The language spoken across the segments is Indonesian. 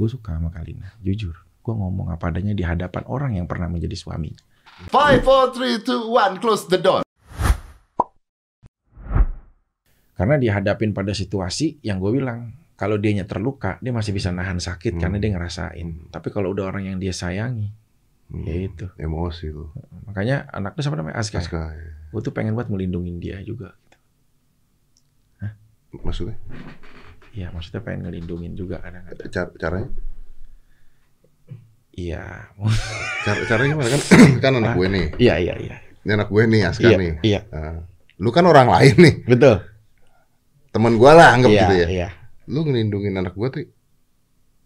Gue suka sama Kalina, jujur. Gue ngomong apa adanya di hadapan orang yang pernah menjadi suami. Five, four, three, two, one. Close the door. Karena dihadapin pada situasi yang gue bilang, kalau dianya terluka, dia masih bisa nahan sakit Hmm. karena dia ngerasain. Tapi kalau udah orang yang dia sayangi, Hmm, ya itu. Emosi lu. Makanya anak lu siapa namanya Aska. Aska. ya. Gue tuh pengen buat melindungin dia juga. Maksudnya? Iya, maksudnya pengen ngelindungin juga kadang-kadang. Car- caranya? Iya, Car- caranya gimana kan? kan anak gue nih. iya, iya, iya. Ini anak gue nih, Aska Iya, nih. iya. Nah, lu kan orang lain nih. Betul. Temen gue lah anggap Iya, gitu ya. iya. Lu ngelindungin anak gue tuh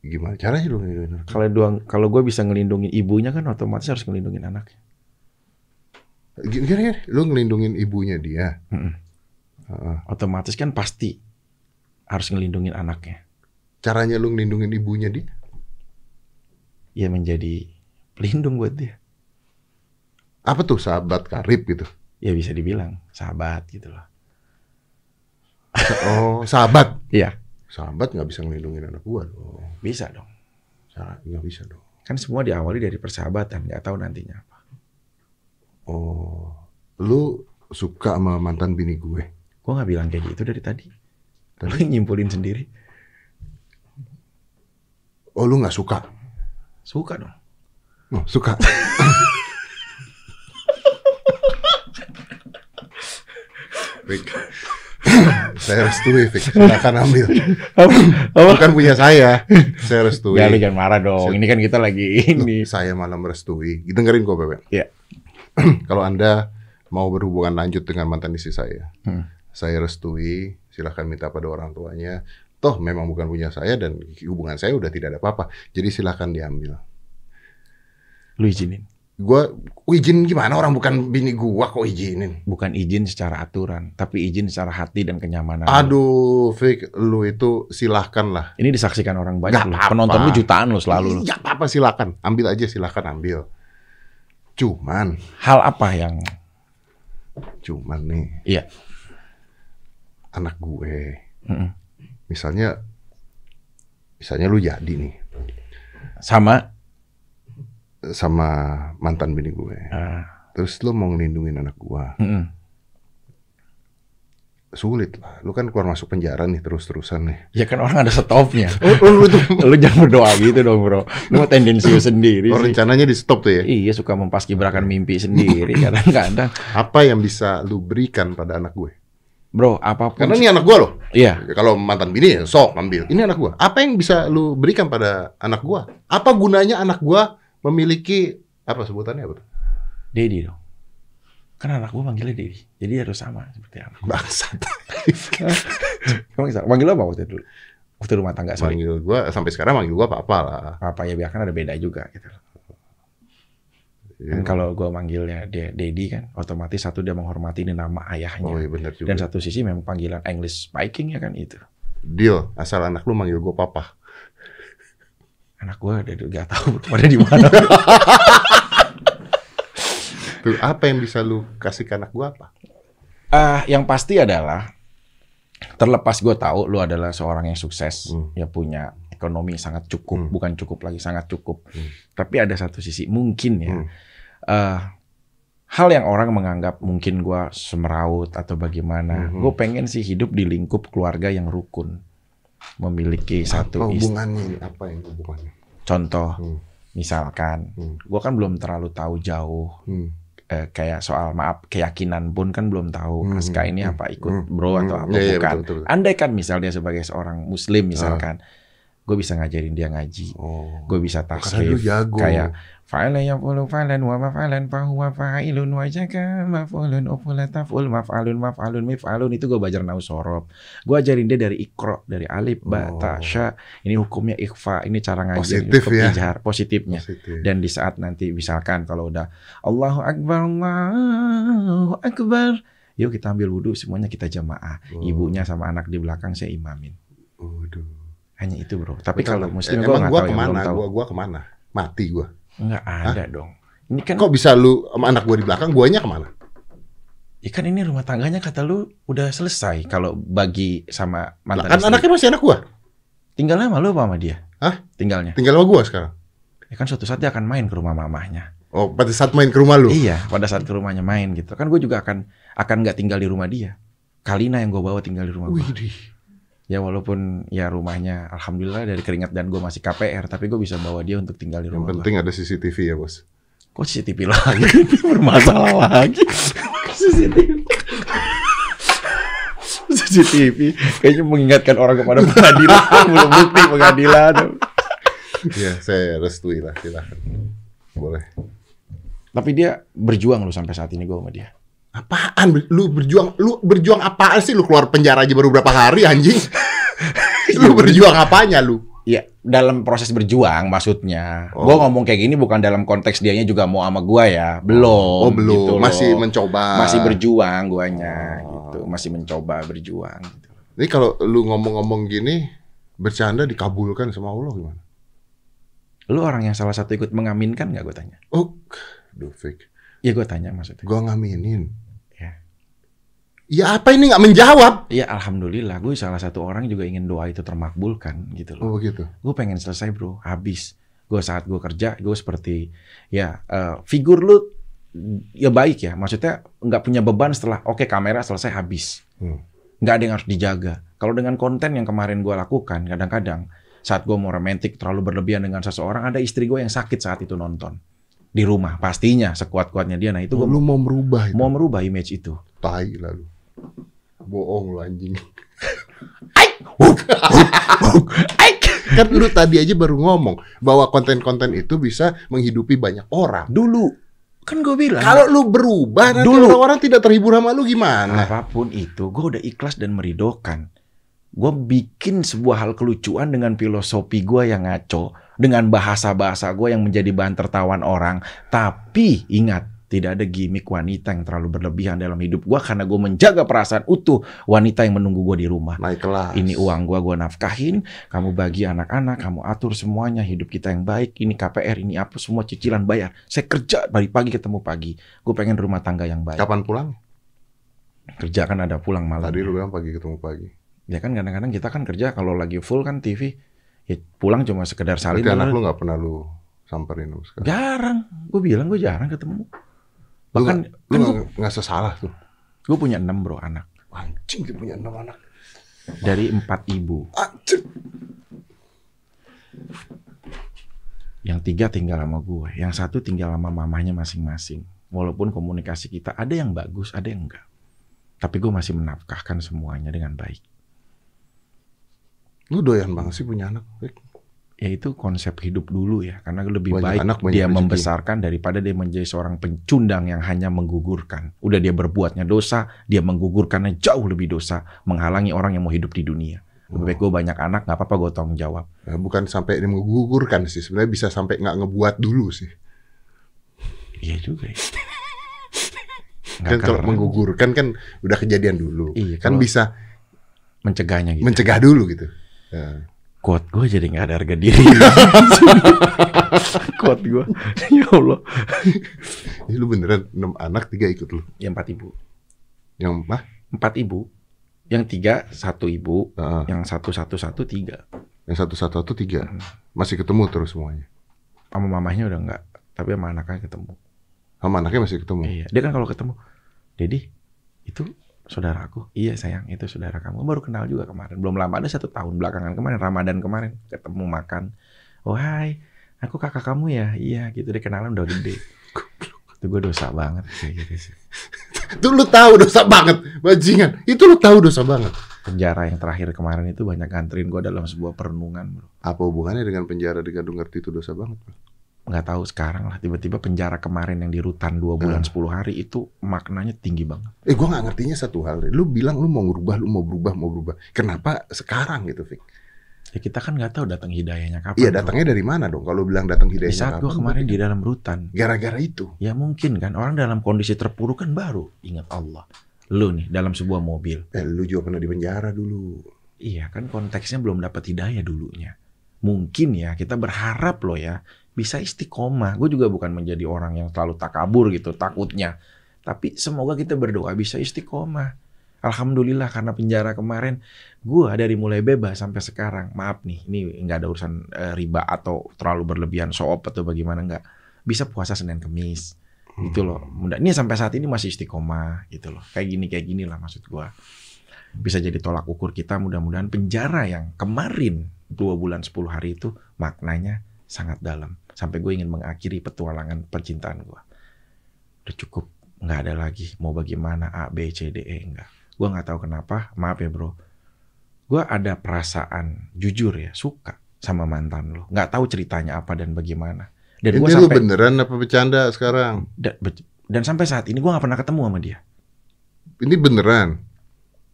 gimana caranya lu ngelindungin anak? Kalau doang, kalau gue bisa ngelindungin ibunya kan otomatis harus ngelindungin anaknya. Gini, gini. Lu ngelindungin ibunya dia. Mm-mm. Heeh. Otomatis kan pasti harus ngelindungin anaknya. Caranya lu ngelindungin ibunya dia? Ya menjadi pelindung buat dia. Apa tuh sahabat karib gitu? Ya bisa dibilang sahabat gitu loh. Oh, sahabat. Iya, Sahabat nggak bisa ngelindungin anak gua dong. bisa dong. Nggak bisa dong. Kan semua diawali dari persahabatan, nggak tahu nantinya apa. Oh, lu suka sama mantan bini gue? Gue nggak bilang kayak gitu dari tadi. Lu nyimpulin sendiri. Oh, lu nggak suka? Suka dong. Oh, suka. Fik. saya restui, Fik. Silakan ambil. Bukan punya saya. Saya restui. Ya lu jangan marah dong. Ini kan kita lagi ini. Saya malah merestui. Dengerin kok, Bebe. Iya. Kalau Anda mau berhubungan lanjut dengan mantan istri saya, Hmm. saya restui. Silahkan minta pada orang tuanya. Toh memang bukan punya saya dan hubungan saya udah tidak ada apa-apa. Jadi silahkan diambil. Lu izinin. Gua izin gimana orang bukan bini gua kok izinin. Bukan izin secara aturan, tapi izin secara hati dan kenyamanan. lu. Aduh, Fik, lu itu silahkan lah. Ini disaksikan orang banyak Nggak loh. apa-apa. Penonton lu jutaan lo selalu. Iya, apa-apa silakan. Ambil aja silahkan ambil. Cuman, Hal apa yang cuman nih Iya. Anak gue. Mm-mm. Misalnya misalnya lu jadi nih sama sama mantan bini gue. ah, Terus lu mau ngelindungin anak gua. mm-mm. Sulit lah. Lu kan keluar masuk penjara nih terus-terusan nih. ya kan orang ada stopnya. Oh, lu itu lu jangan berdoa gitu dong bro. Lu mau tendensius sendiri oh, sih. rencananya di stop tuh ya. Iya suka mempaskibrakan mimpi sendiri kadang-kadang. Apa yang bisa lu berikan pada anak gue? Bro apa pun. Karena ini anak gua loh. Iya. Kalau mantan bini ya sok ambil. Ini anak gua. Apa yang bisa lu berikan pada anak gua? Apa gunanya anak gua memiliki apa sebutannya apa? Dedi dong. Kan anak gua manggilnya Dedi. Jadi harus sama seperti anak. Bangsat. Emang sama. Manggil apa waktu itu? Waktu rumah tangga sorry. manggil gua sampai sekarang manggil gua apa-apa lah. Apa ya biar kan ada beda juga gitu. Iya. Kan kalau gua manggilnya dia Dedi kan, otomatis satu dia menghormati ini nama ayahnya. Oh iya benar juga. Dan satu sisi memang panggilan English speaking ya kan itu. Deal, asal anak lu manggil gua papa. Anak gua ada gak tahu pada di mana. Tuh, apa yang bisa lu kasih ke anak gua apa? Ah, yang pasti adalah terlepas gue tahu lu adalah seorang yang sukses, Hmm. ya punya ekonomi sangat cukup, Hmm. bukan cukup lagi sangat cukup. Hmm. Tapi ada satu sisi mungkin ya, Hmm. eh, hal yang orang menganggap mungkin gua semeraut atau bagaimana, Hmm. gue pengen sih hidup di lingkup keluarga yang rukun, memiliki satu apa istri. hubungannya ini? Apa yang hubungannya? Contoh, Hmm. misalkan, Hmm. gue kan belum terlalu tahu jauh Hmm. eh, kayak soal maaf keyakinan pun kan belum tahu Hmm, Aska ini hmm, apa ikut hmm, bro atau hmm, apa iya, iya, bukan. betul, betul. Andai kan misalnya sebagai seorang muslim misalkan, gue bisa ngajarin dia ngaji, Oh. gue bisa jago. kayak fa'ala yaqulu fa'lan wa maf'alan fa huwa fa'ilun wa jaka maf'ulun ufula taf'ul maf'alun maf'alun mif'alun itu gue belajar nau sorob. Gue ajarin dia dari ikro, dari alif, ba, Oh. ta, sya. Ini hukumnya ikhfa, ini cara ngajar, Positif ya. ijhar, positifnya. Positif. Dan di saat nanti misalkan kalau udah Allahu Akbar, Allahu Akbar. Yuk kita ambil wudhu semuanya kita jamaah. Oh. Ibunya sama anak di belakang saya imamin. Waduh. Hanya itu bro. Tapi kalau muslim gue emang nggak tahu ya, ke mana? Gua gua ke mana? Mati gua. Nggak ada dong. Ini kan, Kok bisa lu sama anak gua di belakang, guanya ke mana? ya kan ini rumah tangganya kata lu udah selesai kalau bagi sama mantan kan istri. anaknya masih anak gua. Tinggal lama lu apa sama dia? Hah? Tinggalnya. Tinggal sama gua sekarang. Ya kan suatu saat dia akan main ke rumah mamahnya. Oh, pada saat main ke rumah lu. Iya, pada saat ke rumahnya main gitu. Kan gue juga akan akan nggak tinggal di rumah dia. Kalina yang gue bawa tinggal di rumah gue. Ya walaupun ya rumahnya alhamdulillah dari keringat dan gue masih KPR, tapi gue bisa bawa dia untuk tinggal di Yang rumah gue. penting ada CCTV ya, Bos. Kok CCTV lagi? Bermasalah lagi. CCTV. CCTV kayaknya mengingatkan orang kepada pengadilan, belum bukti pengadilan. Iya, saya restui lah, silakan. Boleh. Tapi dia berjuang loh sampai saat ini gue sama dia. Apaan? Lu berjuang, lu berjuang apaan sih? Lu keluar penjara aja baru berapa hari anjing? lu berjuang apanya lu? Ya, dalam proses berjuang maksudnya. Oh. Gua ngomong kayak gini bukan dalam konteks dianya juga mau sama gua ya. Belum. Oh, belum. gitu loh. Masih mencoba. Masih berjuang guanya Oh. gitu. Masih mencoba berjuang gitu. Ini kalau lu ngomong-ngomong gini, bercanda dikabulkan sama Allah gimana? Lu orang yang salah satu ikut mengaminkan nggak gue tanya? Oh, duh fake. Ya gue tanya maksudnya. Gua ngaminin. Ya. Apa ini nggak menjawab? Ya alhamdulillah gue salah satu orang juga ingin doa itu termakbulkan gitu loh. Oh begitu. Gue pengen selesai bro, habis. Gue saat gue kerja, gue seperti ya eh, figur lu ya baik ya. Maksudnya nggak punya beban setelah oke kamera selesai habis. Hmm. Nggak ada yang harus dijaga. Kalau dengan konten yang kemarin gue lakukan, kadang-kadang saat gue mau romantis terlalu berlebihan dengan seseorang, ada istri gue yang sakit saat itu nonton di rumah. Pastinya sekuat-kuatnya dia. Nah itu gue lu mau merubah itu. mau merubah image itu. Tai lalu. Bohong lu anjing. kan lu tadi aja baru ngomong bahwa konten-konten itu bisa menghidupi banyak orang. Dulu kan gue bilang Kalau lu berubah nanti Dulu. orang-orang tidak terhibur sama lu gimana? apa pun itu, gue udah ikhlas dan meridokan. Gue bikin sebuah hal kelucuan dengan filosofi gue yang ngaco, dengan bahasa-bahasa gue yang menjadi bahan tertawan orang. Tapi ingat, tidak ada gimmick wanita yang terlalu berlebihan dalam hidup gue karena gue menjaga perasaan utuh wanita yang menunggu gue di rumah. Naik kelas. Ini uang gua gua nafkahin, kamu bagi anak-anak, kamu atur semuanya, hidup kita yang baik, ini KPR, ini apa, semua cicilan bayar. Saya kerja dari pagi ketemu pagi. Gue pengen rumah tangga yang baik. Kapan pulang? Kerja kan ada pulang malam. Tadi lu bilang pagi ketemu pagi. Ya kan kadang-kadang kita kan kerja kalau lagi full kan TV, ya pulang cuma sekedar salin. Berarti anak lu nggak pernah lu samperin sama sekali. Jarang, gue bilang gue jarang ketemu. Lu Bahkan nggak- lu kan nggak sesalah tuh. gue punya enam bro anak Anjing dia punya enam anak. dari empat ibu. Anjing. Yang tiga tinggal sama gue, yang satu tinggal sama mamahnya masing-masing. Walaupun komunikasi kita ada yang bagus, ada yang enggak. Tapi gue masih menafkahkan semuanya dengan baik. Lu doyan banget sih punya anak. Yaitu konsep hidup dulu ya, karena lebih Banyak baik anak, banyak dia rezeki. membesarkan daripada dia menjadi seorang pencundang yang hanya menggugurkan. Udah dia berbuatnya dosa, dia menggugurkannya jauh lebih dosa, menghalangi orang yang mau hidup di dunia. Lebih baik gue banyak anak, nggak apa-apa gue tanggung jawab. Ya, bukan sampai dia menggugurkan sih. Sebenarnya bisa sampai nggak ngebuat dulu sih. Iya juga ya. Kan kalau menggugurkan kan udah kejadian dulu. Iya, kan bisa mencegahnya gitu. mencegah dulu gitu. Ya. Quote gue jadi nggak ada harga diri. Quote gue, ya Allah. Ini lu beneran enam anak tiga ikut lu. Yang empat ibu, Yang mah? empat ibu, yang tiga satu ibu, Heeh. yang satu satu satu tiga. yang satu satu satu tiga. Hmm. Masih ketemu terus semuanya. Sama mamahnya udah nggak, tapi sama anaknya ketemu. Sama anaknya masih ketemu. Iya, dia kan kalau ketemu, Dedi, itu saudaraku. Iya sayang, itu saudara kamu. Baru kenal juga kemarin. Belum lama ada satu tahun belakangan kemarin, Ramadan kemarin ketemu makan. Oh hai, aku kakak kamu ya. Iya gitu deh kenalan udah gede. Itu gue dosa banget kayak gitu sih. Itu lu tahu dosa banget, bajingan. Itu lu tahu dosa banget. penjara yang terakhir kemarin itu banyak nganterin gue dalam sebuah perenungan bro. Apa hubungannya dengan penjara di Gadung Ngerti itu dosa banget? Bro? Nggak tahu sekarang lah tiba-tiba penjara kemarin yang di rutan dua bulan Hmm. 10 hari itu maknanya tinggi banget Eh, gua nggak ngertinya satu hal. Lu bilang lu mau berubah, lu mau berubah, mau berubah. Kenapa sekarang gitu, Fik? ya kita kan nggak tahu datang hidayahnya kapan Iya, datangnya dari mana dong? Kalau bilang datang di hidayahnya saat gue kemarin di dalam rutan gara-gara itu. ya mungkin kan orang dalam kondisi terpuruk kan baru ingat Allah lu nih dalam sebuah mobil Eh, lu juga pernah di penjara dulu. iya kan konteksnya belum dapat hidayah dulunya mungkin ya kita berharap loh ya bisa istiqomah gue juga bukan menjadi orang yang terlalu takabur gitu takutnya tapi semoga kita berdoa bisa istiqomah Alhamdulillah karena penjara kemarin, gua dari mulai bebas sampai sekarang, maaf nih, ini nggak ada urusan eh, riba atau terlalu berlebihan soop atau bagaimana nggak, bisa puasa Senin Kemis, gitu loh. Mudah. Ini sampai saat ini masih istiqomah, gitu loh. Kayak gini kayak gini lah maksud gua. Bisa jadi tolak ukur kita mudah-mudahan penjara yang kemarin dua bulan 10 hari itu maknanya sangat dalam. Sampai gue ingin mengakhiri petualangan percintaan gua. Udah cukup, nggak ada lagi. Mau bagaimana A, B, C, D, E enggak. Gua nggak tahu kenapa, maaf ya bro. Gua ada perasaan jujur ya, suka sama mantan lo. Nggak tahu ceritanya apa dan bagaimana. Dan lu sampai beneran apa bercanda sekarang? dan, dan sampai saat ini gua nggak pernah ketemu sama dia. Ini beneran.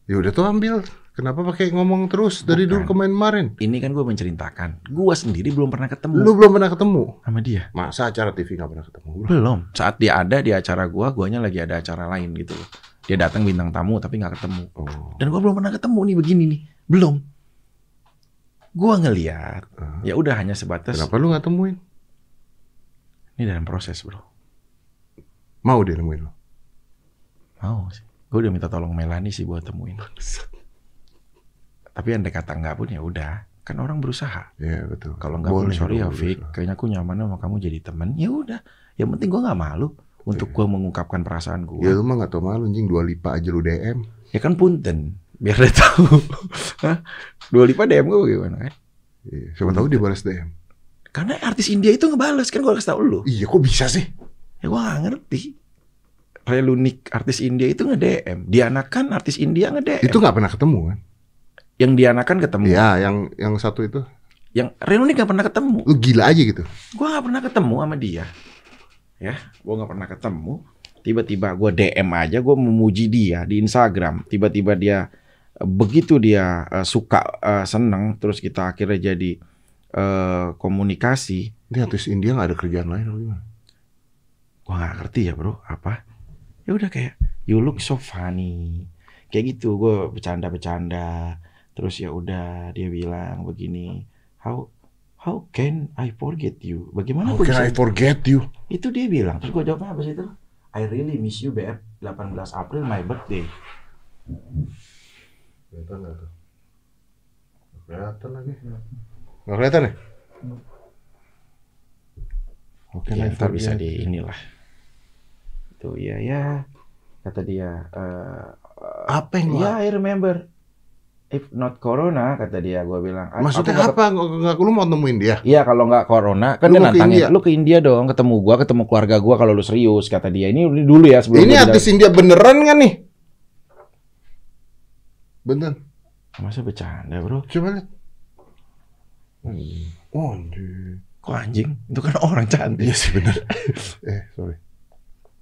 Ya udah tuh ambil. Kenapa pakai ngomong terus dari dulu Bukan. kemarin-kemarin? Ini kan gue menceritakan. Gua sendiri belum pernah ketemu Lu belum pernah ketemu? sama dia. Masa acara TV nggak pernah ketemu? Bro? Belum. Saat dia ada di acara gua, guanya lagi ada acara lain gitu loh. Dia datang bintang tamu tapi nggak ketemu. Oh. Dan gua belum pernah ketemu nih begini nih. Belum. Gua ngeliat, Ah. ya udah hanya sebatas Kenapa lu nggak temuin? ini dalam proses, Bro. Mau dia nemuin lu? Mau sih. Gue udah minta tolong Melani sih buat temuin. Tapi andai kata nggak pun ya udah. Kan orang berusaha. Iya betul. Kalau nggak pun sorry ya Vic, kayaknya aku nyaman sama kamu jadi temen. Ya udah. Yang penting gua nggak malu untuk Iya. gua mengungkapkan perasaan gua. Ya lu mah nggak tau malu anjing dua lipa aja lu DM. Ya kan punten, biar dia tahu. Hah? Dua lipat DM gue bagaimana kan? Iya. Siapa tahu dia balas DM. Karena artis India itu ngebales kan gue kasih tau lu. Iya kok bisa sih? Ya gue gak ngerti. Relunik artis India itu nge-DM. Diana kan artis India nge-DM. Itu nggak pernah ketemu kan? Yang Diana kan ketemu. Iya, yang yang satu itu. Yang Relunik gak pernah ketemu. Lu gila aja gitu. Gue gak pernah ketemu sama dia. Ya, gue gak pernah ketemu. Tiba-tiba gue DM aja, gue memuji dia di Instagram. Tiba-tiba dia eh, begitu dia eh, suka, eh, seneng, terus kita akhirnya jadi eh, komunikasi. Ini artis India nggak ada kerjaan lain apa gimana? Gue gak ngerti ya bro, apa? Ya udah kayak you look so funny, kayak gitu. Gue bercanda-bercanda. Terus ya udah dia bilang begini, how how can I forget you? Bagaimana How can bisa I forget you? Itu dia bilang. Terus gue jawabnya apa sih itu? I really miss you, Beb. 18 April my birthday. Kelihatan nggak tuh? Kelihatan lagi. Nggak kelihatan ya? Oke, Ya, ntar bisa di inilah. Itu ya ya. Kata dia. eh, Apa yang Ya, I remember. If not corona, kata dia. Gue bilang. "I- Maksudnya aku apa? Nggak, nggak- lu mau nemuin dia? Iya kalau nggak corona kan Lu dia nantangin India? lu ke India dong ketemu gua ketemu keluarga gua kalau lu serius kata dia ini dulu ya sebelum Ini artis India beneran kan nih? Bener. masa bercanda bro Coba lihat. Oh, anjir. kok anjing itu kan orang cantik Iya sih bener. eh, sorry.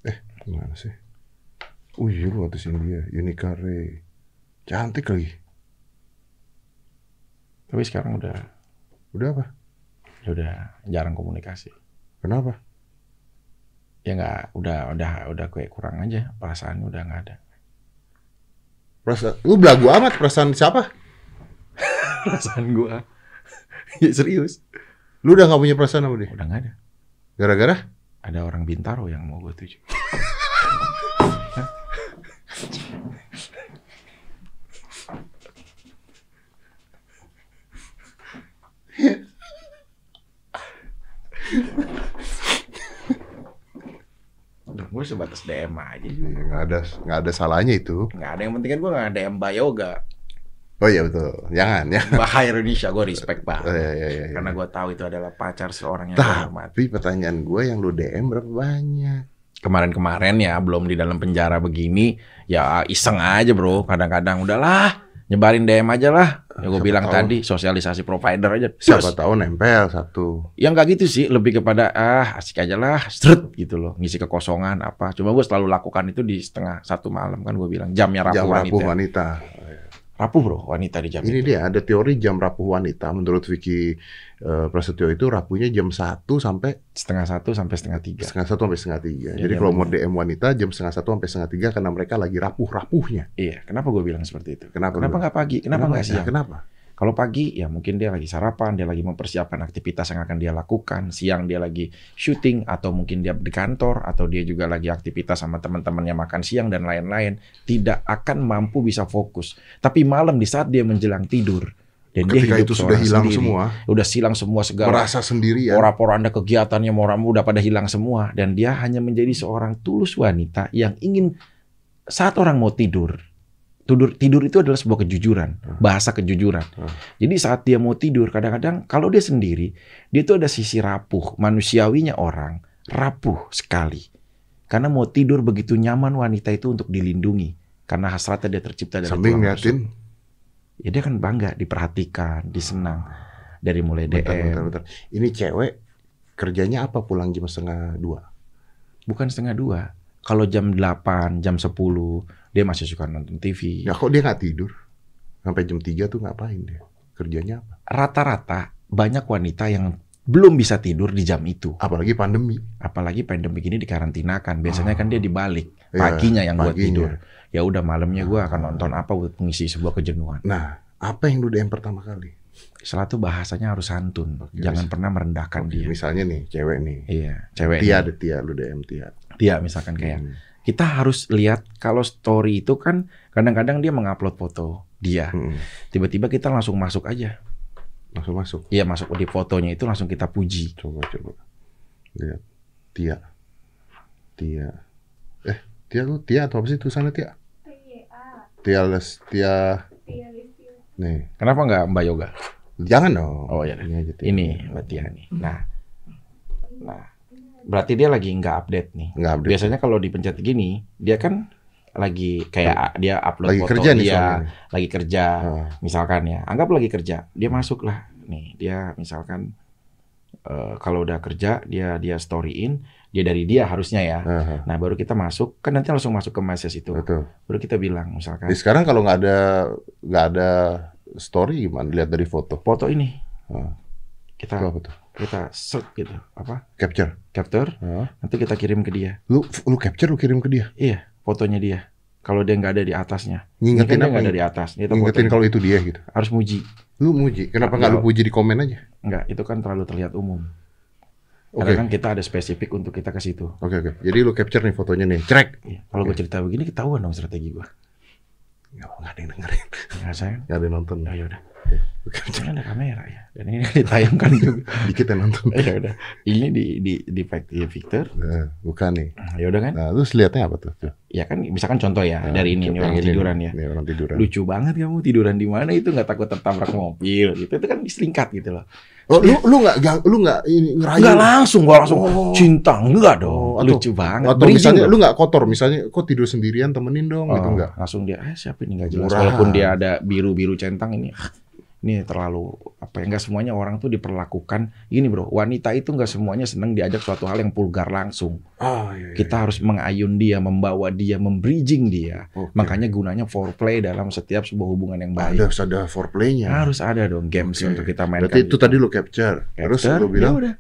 Eh, gimana sih? Oh iya lu artis India, Unica Ray. Cantik lagi. Tapi sekarang udah Udah apa? ya udah jarang komunikasi Kenapa? ya nggak udah udah udah kayak kurang aja perasaan udah nggak ada Perasaan, lu belagu amat perasaan siapa? perasaan gua ya serius Lu udah gak punya perasaan sama dia? udah nggak ada Gara-gara? ada orang Bintaro yang mau gue tuju Udah gue sebatas DM aja Iya, nggak ada nggak ada salahnya itu. nggak ada yang penting kan gue nggak DM Mbak Yoga Oh iya betul. Jangan ya. Mbak Indonesia gue respect Oh, banget iya, iya, iya, karena iya. gue tahu itu adalah pacar seorang yang gue hormati Tapi pertanyaan gue yang lu DM berapa banyak? kemarin-kemarin ya belum di dalam penjara begini ya iseng aja bro kadang-kadang udahlah nyebarin DM aja lah ya gue bilang tahu. tadi sosialisasi provider aja Siapa tahu nempel satu. yang nggak gitu sih lebih kepada ah asik aja lah strut gitu loh ngisi kekosongan apa cuma gue selalu lakukan itu di setengah satu malam kan gue bilang jamnya rapuh Jam wanita rapuh wanita. Rapuh bro wanita di jam Ini itu. dia ada teori jam rapuh wanita. Menurut Vicky eh, Prasetyo itu rapuhnya jam 1 sampai setengah satu sampai setengah tiga setengah satu sampai setengah tiga. Ya, Jadi jam kalau mau DM wanita jam setengah satu sampai setengah tiga karena mereka lagi rapuh-rapuhnya. iya kenapa gue bilang seperti itu Kenapa? kenapa nggak pagi kenapa nggak siang kenapa? Kalau pagi ya mungkin dia lagi sarapan, dia lagi mempersiapkan aktivitas yang akan dia lakukan. Siang dia lagi syuting atau mungkin dia di kantor atau dia juga lagi aktivitas sama teman-temannya makan siang dan lain-lain. Tidak akan mampu bisa fokus. Tapi malam di saat dia menjelang tidur dan dia Ketika hidup itu sudah hilang sendiri, semua, udah silang semua segala merasa sendirian. pora-poranda kegiatannya moramu udah pada hilang semua dan dia hanya menjadi seorang tulus wanita yang ingin saat orang mau tidur tidur tidur itu adalah sebuah kejujuran bahasa kejujuran Hmm. jadi saat dia mau tidur kadang-kadang kalau dia sendiri dia itu ada sisi rapuh manusiawinya orang rapuh sekali karena mau tidur begitu nyaman wanita itu untuk dilindungi karena hasratnya dia tercipta dari Sambil ngeliatin, ya dia kan bangga diperhatikan disenang dari mulai bentar, DM bentar, bentar. Ini cewek kerjanya apa pulang jam setengah dua? bukan setengah dua. Kalau jam 8, jam 10, dia masih suka nonton TV. Ya kok dia nggak tidur? Sampai jam 3 tuh ngapain dia? Kerjanya apa? Rata-rata banyak wanita yang belum bisa tidur di jam itu. Apalagi pandemi. Apalagi pandemi ini dikarantinakan. Biasanya kan dia dibalik. Iya, Paginya yang buat tidur. Ya udah malamnya gua akan nonton apa buat mengisi sebuah kejenuhan. Nah, apa yang lu DM pertama kali? Setelah itu bahasanya harus santun. Oke, Jangan mis- pernah merendahkan Oke, dia. Misalnya nih, cewek nih. Iya, cewek. Tia nih. ada Tia, lu DM Tia. Tia misalkan kayak Hmm. Kita harus lihat kalau story itu kan kadang-kadang dia mengupload foto dia. Hmm. Tiba-tiba kita langsung masuk aja. Langsung masuk. Iya masuk di fotonya itu langsung kita puji. Coba coba. Lihat. Tia. Tia. Eh, Tia lu Tia atau apa sih tulisannya Tia? Tia les Tia. Nih, Kenapa nggak Mbak Yoga? jangan dong. Oh, iya. Ini aja Tia. Ini Mbak Tia nih. Nah, nah, berarti dia lagi nggak update nih. Nggak update. Biasanya kalau dipencet gini, dia kan lagi kayak dia upload Lagi foto kerja nih dia, soalnya. lagi kerja, Ah. misalkan ya. Anggap lagi kerja, dia masuk lah. Nih, dia misalkan eh, kalau udah kerja, dia dia storyin, dia dari dia harusnya ya. Ah, Nah, baru kita masuk, kan nanti langsung masuk ke message itu. betul. Baru kita bilang misalkan Jadi sekarang kalau nggak ada nggak ada story gimana? Lihat dari foto. foto ini Ah, kita? Kita search gitu apa Capture. capture Ah. nanti kita kirim ke dia Lu lu capture lu kirim ke dia. iya fotonya dia kalau dia nggak ada di atasnya kan Ngingetin dia apa? nggak ada nih? di atas dia Ngingetin kalau itu dia gitu. harus muji Lu muji. Kenapa nggak lu Nggak. puji di komen aja? nggak itu kan terlalu terlihat umum Oke. karena kan kita ada spesifik untuk kita ke situ Oke oke. Jadi lu capture nih fotonya nih. Trek. Iya. kalau gue cerita begini ketahuan dong strategi gue Nggak nggak ada yang dengerin. ya saya Nggak ada yang nonton. oh ya udah Lu ini ada kamera ya dan ini ditayangkan juga Dikit yang nonton. ya udah ini di di di di Victor Nah, bukan nih. ya udah kan Nah, lu lihatnya apa tuh? Ya kan misalkan contoh ya Nah, dari ini, ini yang orang tiduran ya Nih, orang tiduran. lucu banget kamu tiduran di mana itu nggak takut tertabrak mobil gitu itu kan diselingkat gitu loh Oh, lu lu nggak lu nggak ini ngerayu. nggak langsung gua langsung Oh. cinta enggak dong Oh, atau- lucu banget Atau misalnya loh. lu nggak kotor, misalnya kok tidur sendirian temenin dong gitu Oh, enggak? langsung dia eh siapa ini nggak jelas Murahan. walaupun dia ada biru biru centang ini ah, ini terlalu apa ya nggak semuanya orang tuh diperlakukan gini bro wanita itu nggak semuanya seneng diajak suatu hal yang vulgar langsung Ah, iya, iya. kita harus mengayun dia membawa dia membridging dia Oke. makanya gunanya foreplay dalam setiap sebuah hubungan yang baik harus ada foreplay-nya. harus ada dong games Oke. untuk kita mainkan Berarti itu gitu. tadi lu capture. Terus Capture, lu bilang ya udah.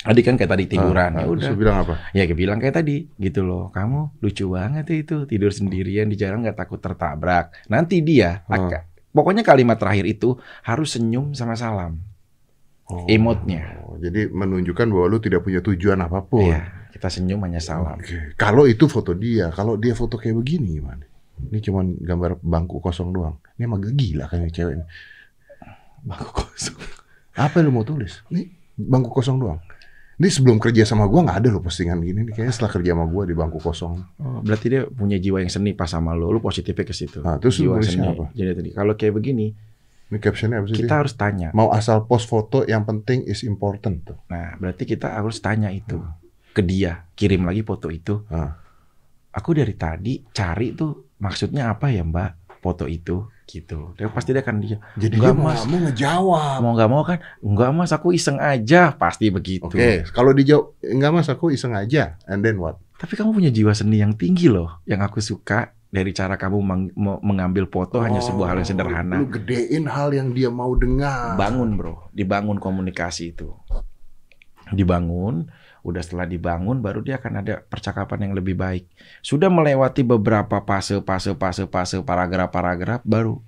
Tadi kan kayak tadi tiduran, Ah, ya ah, udah. Bilang apa? Ya kayak bilang kayak tadi, gitu loh. Kamu lucu banget ya itu tidur sendirian di jalan nggak takut tertabrak. Nanti dia, Ah. Pokoknya kalimat terakhir itu harus senyum sama salam. Oh. Emotnya. Oh, jadi menunjukkan bahwa lu tidak punya tujuan apa pun. Iya, kita senyum hanya salam. Oke. Kalau itu foto dia, kalau dia foto kayak begini gimana? Ini cuman gambar bangku kosong doang. Ini emang gila kan cewek ini. Bangku kosong. Apa yang lu mau tulis? Ini bangku kosong doang. Ini sebelum kerja sama gua nggak ada loh postingan gini. Nih kayaknya setelah kerja sama gua di bangku kosong. Oh, berarti dia punya jiwa yang seni pas sama lo. Lu positifnya ke situ. Ah, terus jiwa seni. apa? Jadi tadi kalau kayak begini, Ini captionnya apa sih? kita dia? harus tanya. Mau asal post foto yang penting is important tuh. Nah, berarti kita harus tanya itu ke dia. Kirim lagi foto itu. Ah. aku dari tadi cari tuh maksudnya apa ya mbak foto itu gitu dia pasti dia akan dia Jadi dia mau, Mas. mau ngejawab. mau nggak mau kan enggak mas aku iseng aja pasti begitu Oke, kalau dijawab enggak mas aku iseng aja. And then what? tapi kamu punya jiwa seni yang tinggi loh yang aku suka dari cara kamu meng- mengambil foto hanya sebuah hal yang sederhana Oh, Lu gedein hal yang dia mau dengar. bangun bro dibangun komunikasi itu dibangun udah setelah dibangun baru dia akan ada percakapan yang lebih baik sudah melewati beberapa fase fase fase fase paragraf paragraf baru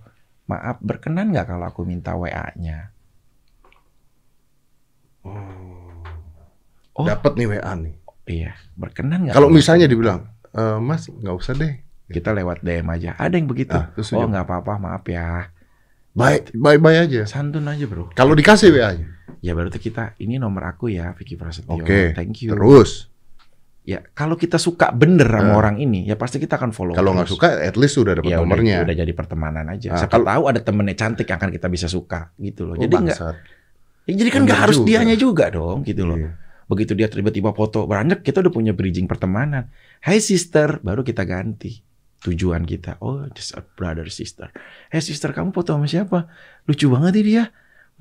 Maaf, berkenan nggak kalau aku minta WA-nya? Oh, Dapat nih WA nih. iya, berkenan nggak? Kalau misalnya dibilang, e, Mas nggak usah deh. kita lewat DM aja, ada yang begitu. Ah, oh nggak apa-apa, maaf ya. Baik, bye-bye aja. Santun aja bro. Kalau dikasih WA-nya. Ya berarti kita, ini nomor aku ya, Vicky Prasetyo. Oke. Thank you. Terus, Ya kalau kita suka bener sama Ah. orang ini, ya pasti kita akan follow. kalau nggak suka, at least sudah dapat ya udah, nomornya. udah jadi pertemanan aja. Ah, Siapa tahu ada temennya cantik yang akan kita bisa suka gitu loh. Oh, jadi nggak, ya jadi kan nggak harus juga. dianya juga dong gitu loh. Iya. Begitu dia tiba-tiba foto beranjak, kita udah punya bridging pertemanan. Hai sister, baru kita ganti tujuan kita. Oh, just a brother sister. Hey sister, kamu foto sama siapa? Lucu banget nih dia.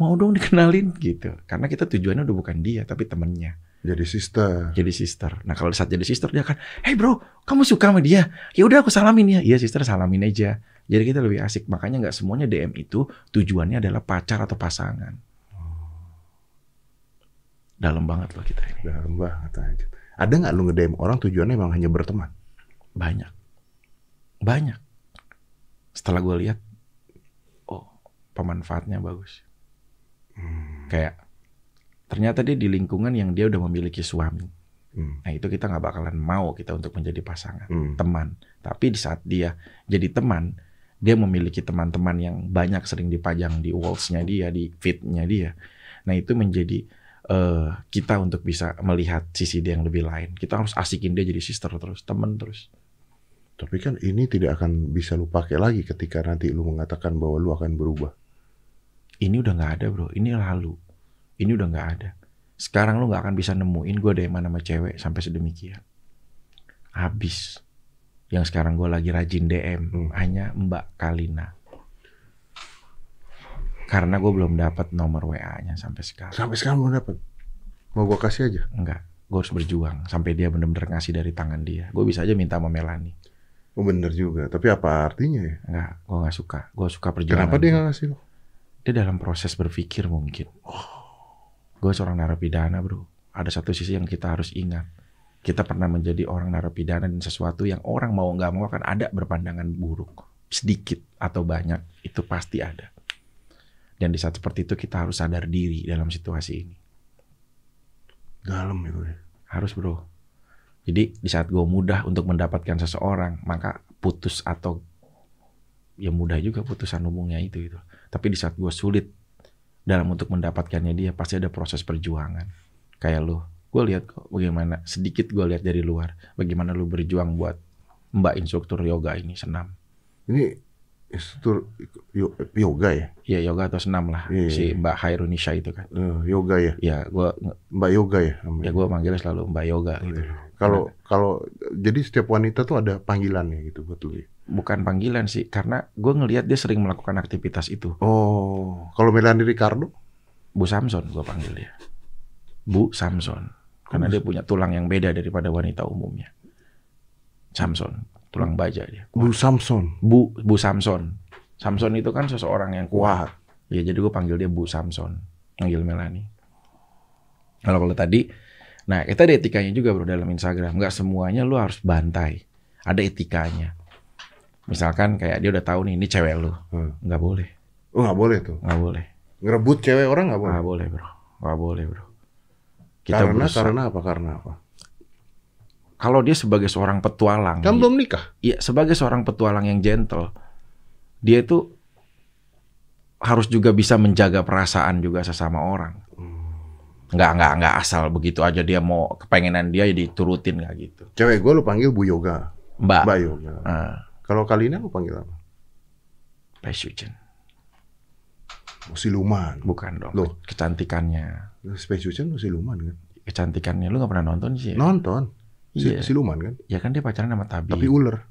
Mau dong dikenalin gitu. Karena kita tujuannya udah bukan dia, tapi temennya. Jadi sister. Jadi sister. Nah kalau saat jadi sister dia kan, hey bro, kamu suka sama dia? Ya udah aku salamin ya. Iya sister salamin aja. Jadi kita lebih asik. Makanya nggak semuanya DM itu tujuannya adalah pacar atau pasangan. Dalam banget loh kita ini. Dalam banget aja. Ada nggak lu nge-DM orang tujuannya emang hanya berteman? Banyak. Banyak. Setelah gue lihat, oh pemanfaatnya bagus. Kayak ternyata dia di lingkungan yang dia udah memiliki suami. Hmm. Nah itu kita nggak bakalan mau kita untuk menjadi pasangan. Hmm. teman. Tapi di saat dia jadi teman, dia memiliki teman-teman yang banyak sering dipajang di walls-nya dia, di feed-nya dia. Nah itu menjadi eh, kita untuk bisa melihat sisi dia yang lebih lain. Kita harus asikin dia jadi sister terus, teman terus. Tapi kan ini tidak akan bisa lu pakai lagi ketika nanti lu mengatakan bahwa lu akan berubah. Ini udah nggak ada bro, ini lalu. Ini udah nggak ada. Sekarang lu nggak akan bisa nemuin gue dari mana sama cewek sampai sedemikian. Habis. Yang sekarang gue lagi rajin DM Hmm. hanya Mbak Kalina. Karena gue belum dapat nomor WA-nya sampai sekarang. Sampai sekarang belum dapat. Mau gua kasih aja. Enggak, gue harus berjuang sampai dia benar-benar ngasih dari tangan dia. Gue bisa aja minta sama Melani. Oh bener juga. Tapi apa artinya ya? Enggak, gue nggak suka. Gue suka perjuangan. Kenapa dia nggak ngasih lu? Dia dalam proses berpikir mungkin. Gue seorang narapidana bro. Ada satu sisi yang kita harus ingat. Kita pernah menjadi orang narapidana dan sesuatu yang orang mau nggak mau akan ada berpandangan buruk. Sedikit atau banyak, itu pasti ada. Dan di saat seperti itu kita harus sadar diri dalam situasi ini. Dalam itu ya. Harus bro. Jadi di saat gue mudah untuk mendapatkan seseorang, maka putus atau ya mudah juga putusan umumnya itu itu. Tapi di saat gue sulit dalam untuk mendapatkannya dia, pasti ada proses perjuangan. Kayak lu, gue lihat kok bagaimana sedikit gue lihat dari luar, bagaimana lu berjuang buat mbak instruktur yoga ini senam. Ini instruktur yo- yoga ya? Ya yoga atau senam lah, Iya, si iya. mbak Hairunisha itu kan. Eh, yoga ya? Ya gue Mbak yoga ya? namanya? ya gue manggilnya selalu mbak yoga gitu. Kalau kalau jadi setiap wanita tuh ada panggilannya gitu buat lu ya? Bukan panggilan sih, karena gue ngelihat dia sering melakukan aktivitas itu. Oh, kalau Melanie Ricardo? Bu Samson gue panggil dia. Bu Samson. Karena dia punya tulang yang beda daripada wanita umumnya. Samson, tulang baja dia. Bu Samson. Bu Bu Samson. Samson itu kan seseorang yang kuat. Ya jadi gue panggil dia Bu Samson. Panggil Melani. Kalau kalau tadi, nah kita ada etikanya juga bro dalam Instagram. Nggak semuanya lu harus bantai. Ada etikanya. Misalkan kayak dia udah tahu nih ini cewek lu, Hmm. nggak boleh, Oh nggak boleh tuh. nggak boleh, Ngerebut cewek orang nggak boleh. nggak boleh bro, nggak boleh bro. Kita karena berusaha- karena apa? Karena apa? kalau dia sebagai seorang petualang, Kan belum nikah. Iya, sebagai seorang petualang yang gentle, dia itu harus juga bisa menjaga perasaan juga sesama orang. Nggak, nggak, nggak asal begitu aja dia mau kepengenan dia ya diturutin nggak gitu. Cewek gue lu panggil Bu Yoga. Mbak, Mbak Yoga. ah, Kalau Kalina lu panggil apa? Paisucen. Oh, siluman. bukan dong. Loh. Kecantikannya, Space Ocean lu siluman kan? kecantikannya lu nggak pernah nonton sih? Ya? Nonton. Si- Iya. Siluman kan? Ya kan dia pacaran sama Tabi. Tapi ular.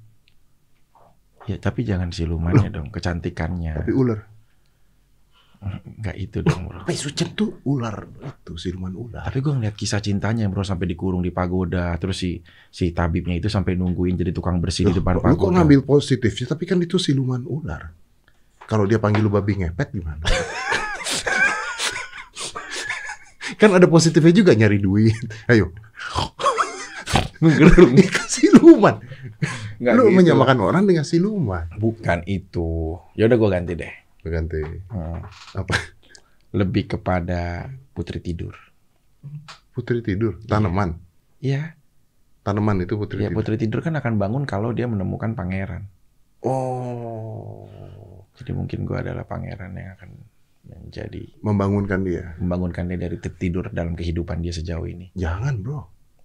ya tapi jangan silumannya dong, kecantikannya. Tapi ular. Nggak itu dong bro. Space Ocean tuh ular. Itu siluman ular. Tapi gue ngeliat kisah cintanya bro sampai dikurung di pagoda, terus si si tabibnya itu sampai nungguin jadi tukang bersih di Loh, depan kok- lu kok pagoda. ngambil positifnya? Tapi kan itu siluman ular. Kalau dia panggil lu babi ngepet gimana? kan ada positifnya juga nyari duit. Ayo. Kan siluman. Nggak Lu gitu. menyamakan orang dengan siluman. Bukan itu. Ya udah gue ganti deh. Berganti Hmm. apa? Lebih kepada putri tidur. Putri tidur, tanaman. Iya. Tanaman itu putri Ya tidur. putri tidur kan akan bangun kalau dia menemukan pangeran. Oh. Jadi mungkin gue adalah pangeran yang akan menjadi Membangunkan dia. membangunkan dia dari tidur dalam kehidupan dia sejauh ini. Jangan, Bro.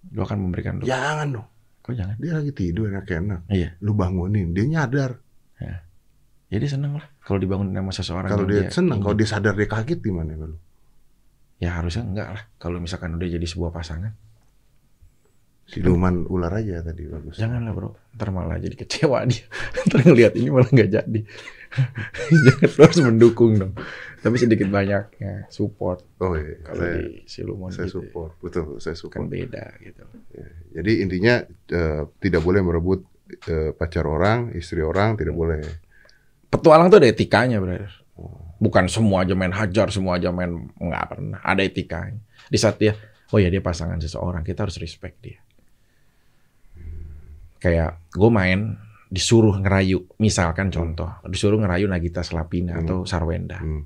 Gue akan memberikan lu. Jangan dong. Kok jangan? Dia lagi tidur enak-enak. Iya. Lu bangunin, dia nyadar. Ya dia seneng lah kalau dibangun sama seseorang. Kalau dia senang, ingin. kalau dia sadar dia kaget gimana lu? Ya harusnya enggak lah. Kalau misalkan udah jadi sebuah pasangan. Siluman ular aja tadi bagus. Janganlah bro. Ntar malah jadi kecewa dia. Ntar ngeliat ini malah nggak jadi. Jangan harus mendukung dong. Tapi sedikit banyak ya support. Oh iya, Kalau saya, di siluman saya gitu. support, betul, saya Kan support. beda gitu. Jadi intinya eh, tidak boleh merebut eh, pacar orang, istri orang, tidak boleh. Petualang tuh ada etikanya brother. Bukan semua aja main hajar, semua aja main nggak pernah. Ada etikanya. Di saat dia, oh ya dia pasangan seseorang, kita harus respect dia. Kayak gue main disuruh ngerayu, misalkan contoh, disuruh ngerayu Nagita Slavina Hmm. atau Sarwenda. Hmm.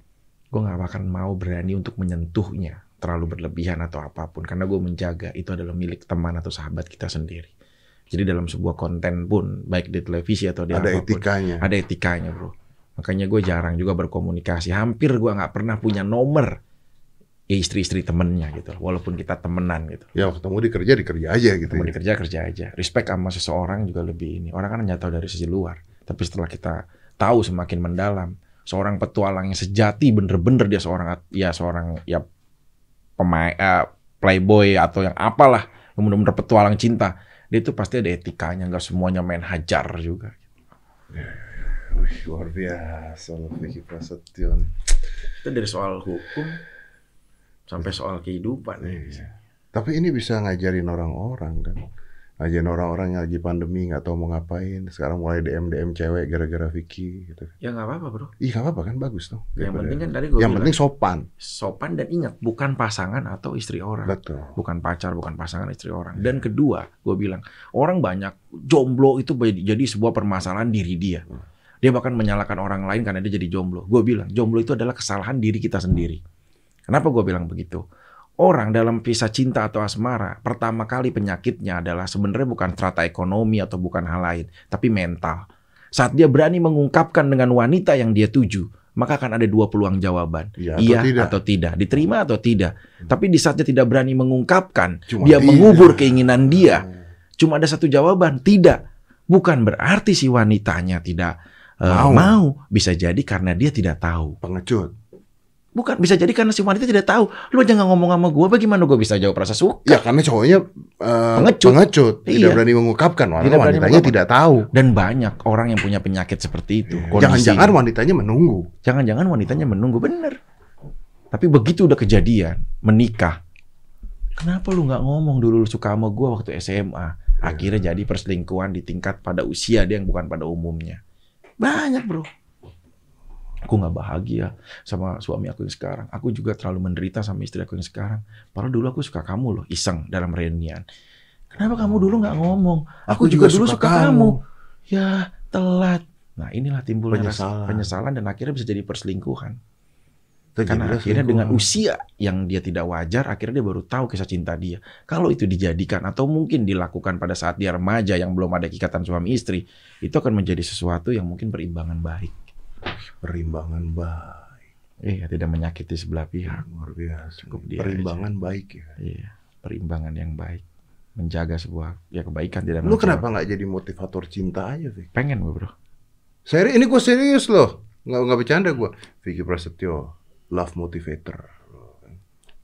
gue nggak akan mau berani untuk menyentuhnya terlalu berlebihan atau apa pun karena gue menjaga itu adalah milik teman atau sahabat kita sendiri jadi dalam sebuah konten pun baik di televisi atau di Ada apa pun etikanya. ada etikanya bro makanya gue jarang juga berkomunikasi hampir gue nggak pernah punya nomor ya istri-istri temennya gitu walaupun kita temenan gitu Ya ketemu di kerja di kerja aja gitu. mau ya. dikerja kerja aja respect sama seseorang juga lebih ini orang kan hanya tahu dari sisi luar tapi setelah kita tahu semakin mendalam seorang petualang yang sejati bener-bener dia seorang ya seorang ya pemain eh, playboy atau yang apalah yang bener-bener petualang cinta dia itu pasti ada etikanya nggak semuanya main hajar juga Wih, luar biasa loh Vicky Prasetyo. itu dari soal hukum sampai soal kehidupan Iya. Tapi ini bisa ngajarin orang-orang kan. Ngajarin orang-orang yang lagi pandemi nggak tahu mau ngapain. Sekarang mulai DM DM cewek gara-gara Vicky gitu. ya nggak apa-apa bro Ih, nggak apa-apa kan bagus dong. yang Daripada- penting kan tadi gue yang bilang penting sopan. sopan dan ingat bukan pasangan atau istri orang Betul. bukan pacar, bukan pasangan istri orang. Dan kedua, gue bilang orang banyak jomblo itu jadi jadi sebuah permasalahan diri dia. Dia bahkan menyalahkan orang lain karena dia jadi jomblo. Gue bilang jomblo itu adalah kesalahan diri kita sendiri. Kenapa gue bilang begitu? Orang dalam kisah cinta atau asmara, pertama kali penyakitnya adalah sebenarnya bukan strata ekonomi atau bukan hal lain, tapi mental. Saat dia berani mengungkapkan dengan wanita yang dia tuju, maka akan ada dua peluang jawaban. Iya atau iya tidak. atau tidak, diterima atau tidak. Tapi di saat dia tidak berani mengungkapkan, Cuma dia tidak. mengubur keinginan dia. Cuma ada satu jawaban, tidak. Bukan berarti si wanitanya tidak eh, Mau. mau. Bisa jadi karena dia tidak tahu. Pengecut. Bukan, bisa jadi karena si wanita tidak tahu. Lu jangan ngomong sama gue, bagaimana gue bisa jawab rasa suka? Ya karena cowoknya eh, Pengecut. tidak Iya. berani mengungkapkan, Tidak berani wanitanya tidak tahu. Dan banyak orang yang punya penyakit seperti itu. kondisi. Jangan-jangan wanitanya menunggu. Jangan-jangan wanitanya menunggu, bener. Tapi begitu udah kejadian, menikah. Kenapa lu nggak ngomong dulu lu suka sama gue waktu SMA? Akhirnya jadi perselingkuhan di tingkat pada usia dia yang bukan pada umumnya. Banyak bro. Aku nggak bahagia sama suami aku yang sekarang. Aku juga terlalu menderita sama istri aku yang sekarang. Padahal dulu aku suka kamu loh, iseng dalam reunian. Kenapa kamu dulu nggak ngomong? Aku, juga, dulu suka, kamu. Ya telat. Nah inilah timbulnya rasa Penyesalan. penyesalan dan akhirnya bisa jadi perselingkuhan. Karena akhirnya dengan usia yang dia tidak wajar, akhirnya dia baru tahu kisah cinta dia. Kalau itu dijadikan atau mungkin dilakukan pada saat dia remaja yang belum ada ikatan suami istri, itu akan menjadi sesuatu yang mungkin berimbangan baik. Perimbangan baik. Iya, tidak menyakiti sebelah pihak. Luar biasa. Cukup dia perimbangan baik ya. Iya, perimbangan yang baik. Menjaga sebuah ya kebaikan tidak Lu kenapa nggak jadi motivator cinta aja, Vicky? Pengen gue bro. Seri ini gue serius loh. Nggak nggak bercanda gue. Vicky Prasetyo, love motivator.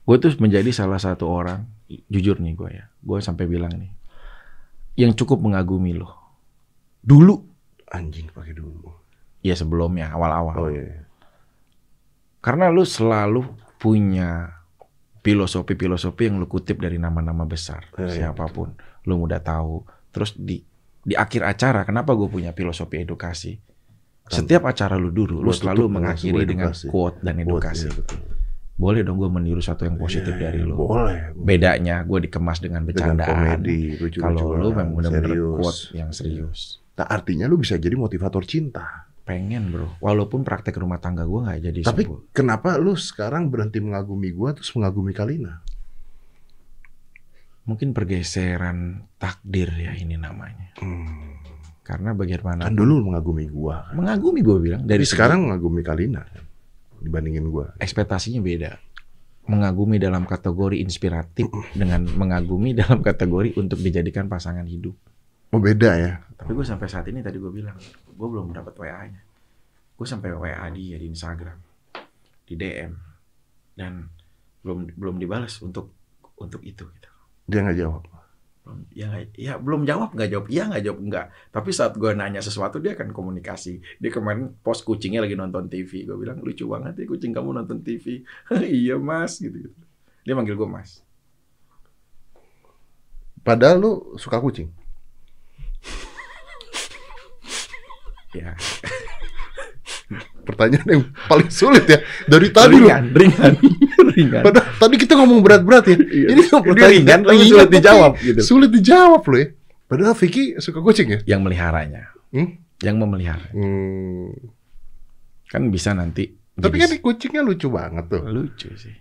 Gue tuh menjadi salah satu orang, jujur nih gue ya, gue sampai bilang nih, yang cukup mengagumi lo. Dulu, Anjing pakai dulu. Ya sebelumnya, awal-awal. Oh iya. Karena lu selalu punya filosofi-filosofi yang lu kutip dari nama-nama besar, Iya, iya, siapa pun. Lu mudah tahu. Terus di di akhir acara, kenapa gue punya filosofi edukasi? Setiap acara lu dulu, lu selalu mengakhiri dengan quote dan Quote, edukasi. iya, betul. Boleh dong gue meniru satu yang positif Iya, dari lu. Boleh. Bedanya gue dikemas dengan Dengan bercandaan. komedi, Kalau lu memang benar-benar quote yang serius. Nah, artinya lu bisa jadi motivator cinta. Pengen bro, walaupun praktek rumah tangga gue nggak jadi Tapi sebut. kenapa lu sekarang berhenti mengagumi gua terus mengagumi Kalina? Mungkin pergeseran takdir ya ini namanya. Karena bagaimana Kan dulu lu mengagumi gua. kan. mengagumi gue bilang dari Tapi sekarang mengagumi Kalina kan, dibandingin gua. ekspektasinya beda. Mengagumi dalam kategori inspiratif dengan mengagumi dalam kategori untuk dijadikan pasangan hidup. Oh beda ya. Tapi gue sampai saat ini tadi gue bilang, gue belum dapat WA-nya. Gue sampai WA dia di Instagram, di DM, dan belum belum dibalas untuk untuk itu. Gitu. Dia nggak jawab. Belum, ya, ya belum jawab nggak jawab, iya nggak jawab nggak. Tapi saat gue nanya sesuatu dia akan komunikasi. Dia kemarin post kucingnya lagi nonton TV. Gue bilang lucu banget ya kucing kamu nonton TV. iya mas, gitu, gitu. Dia manggil gue mas. Padahal lu suka kucing. Ya. Pertanyaan yang paling sulit ya dari tadi ringan, ringan, ringan. Padahal tadi kita ngomong berat-berat ya. Iya. Ini pertanyaan ringan, tapi ringan, sulit dijawab, gitu. Sulit dijawab loh ya. Padahal Vicky suka kucing ya. Yang meliharanya, Hmm? yang memelihara. Hmm. Kan bisa nanti. Tapi jadi kan kucingnya lucu banget tuh. lucu sih.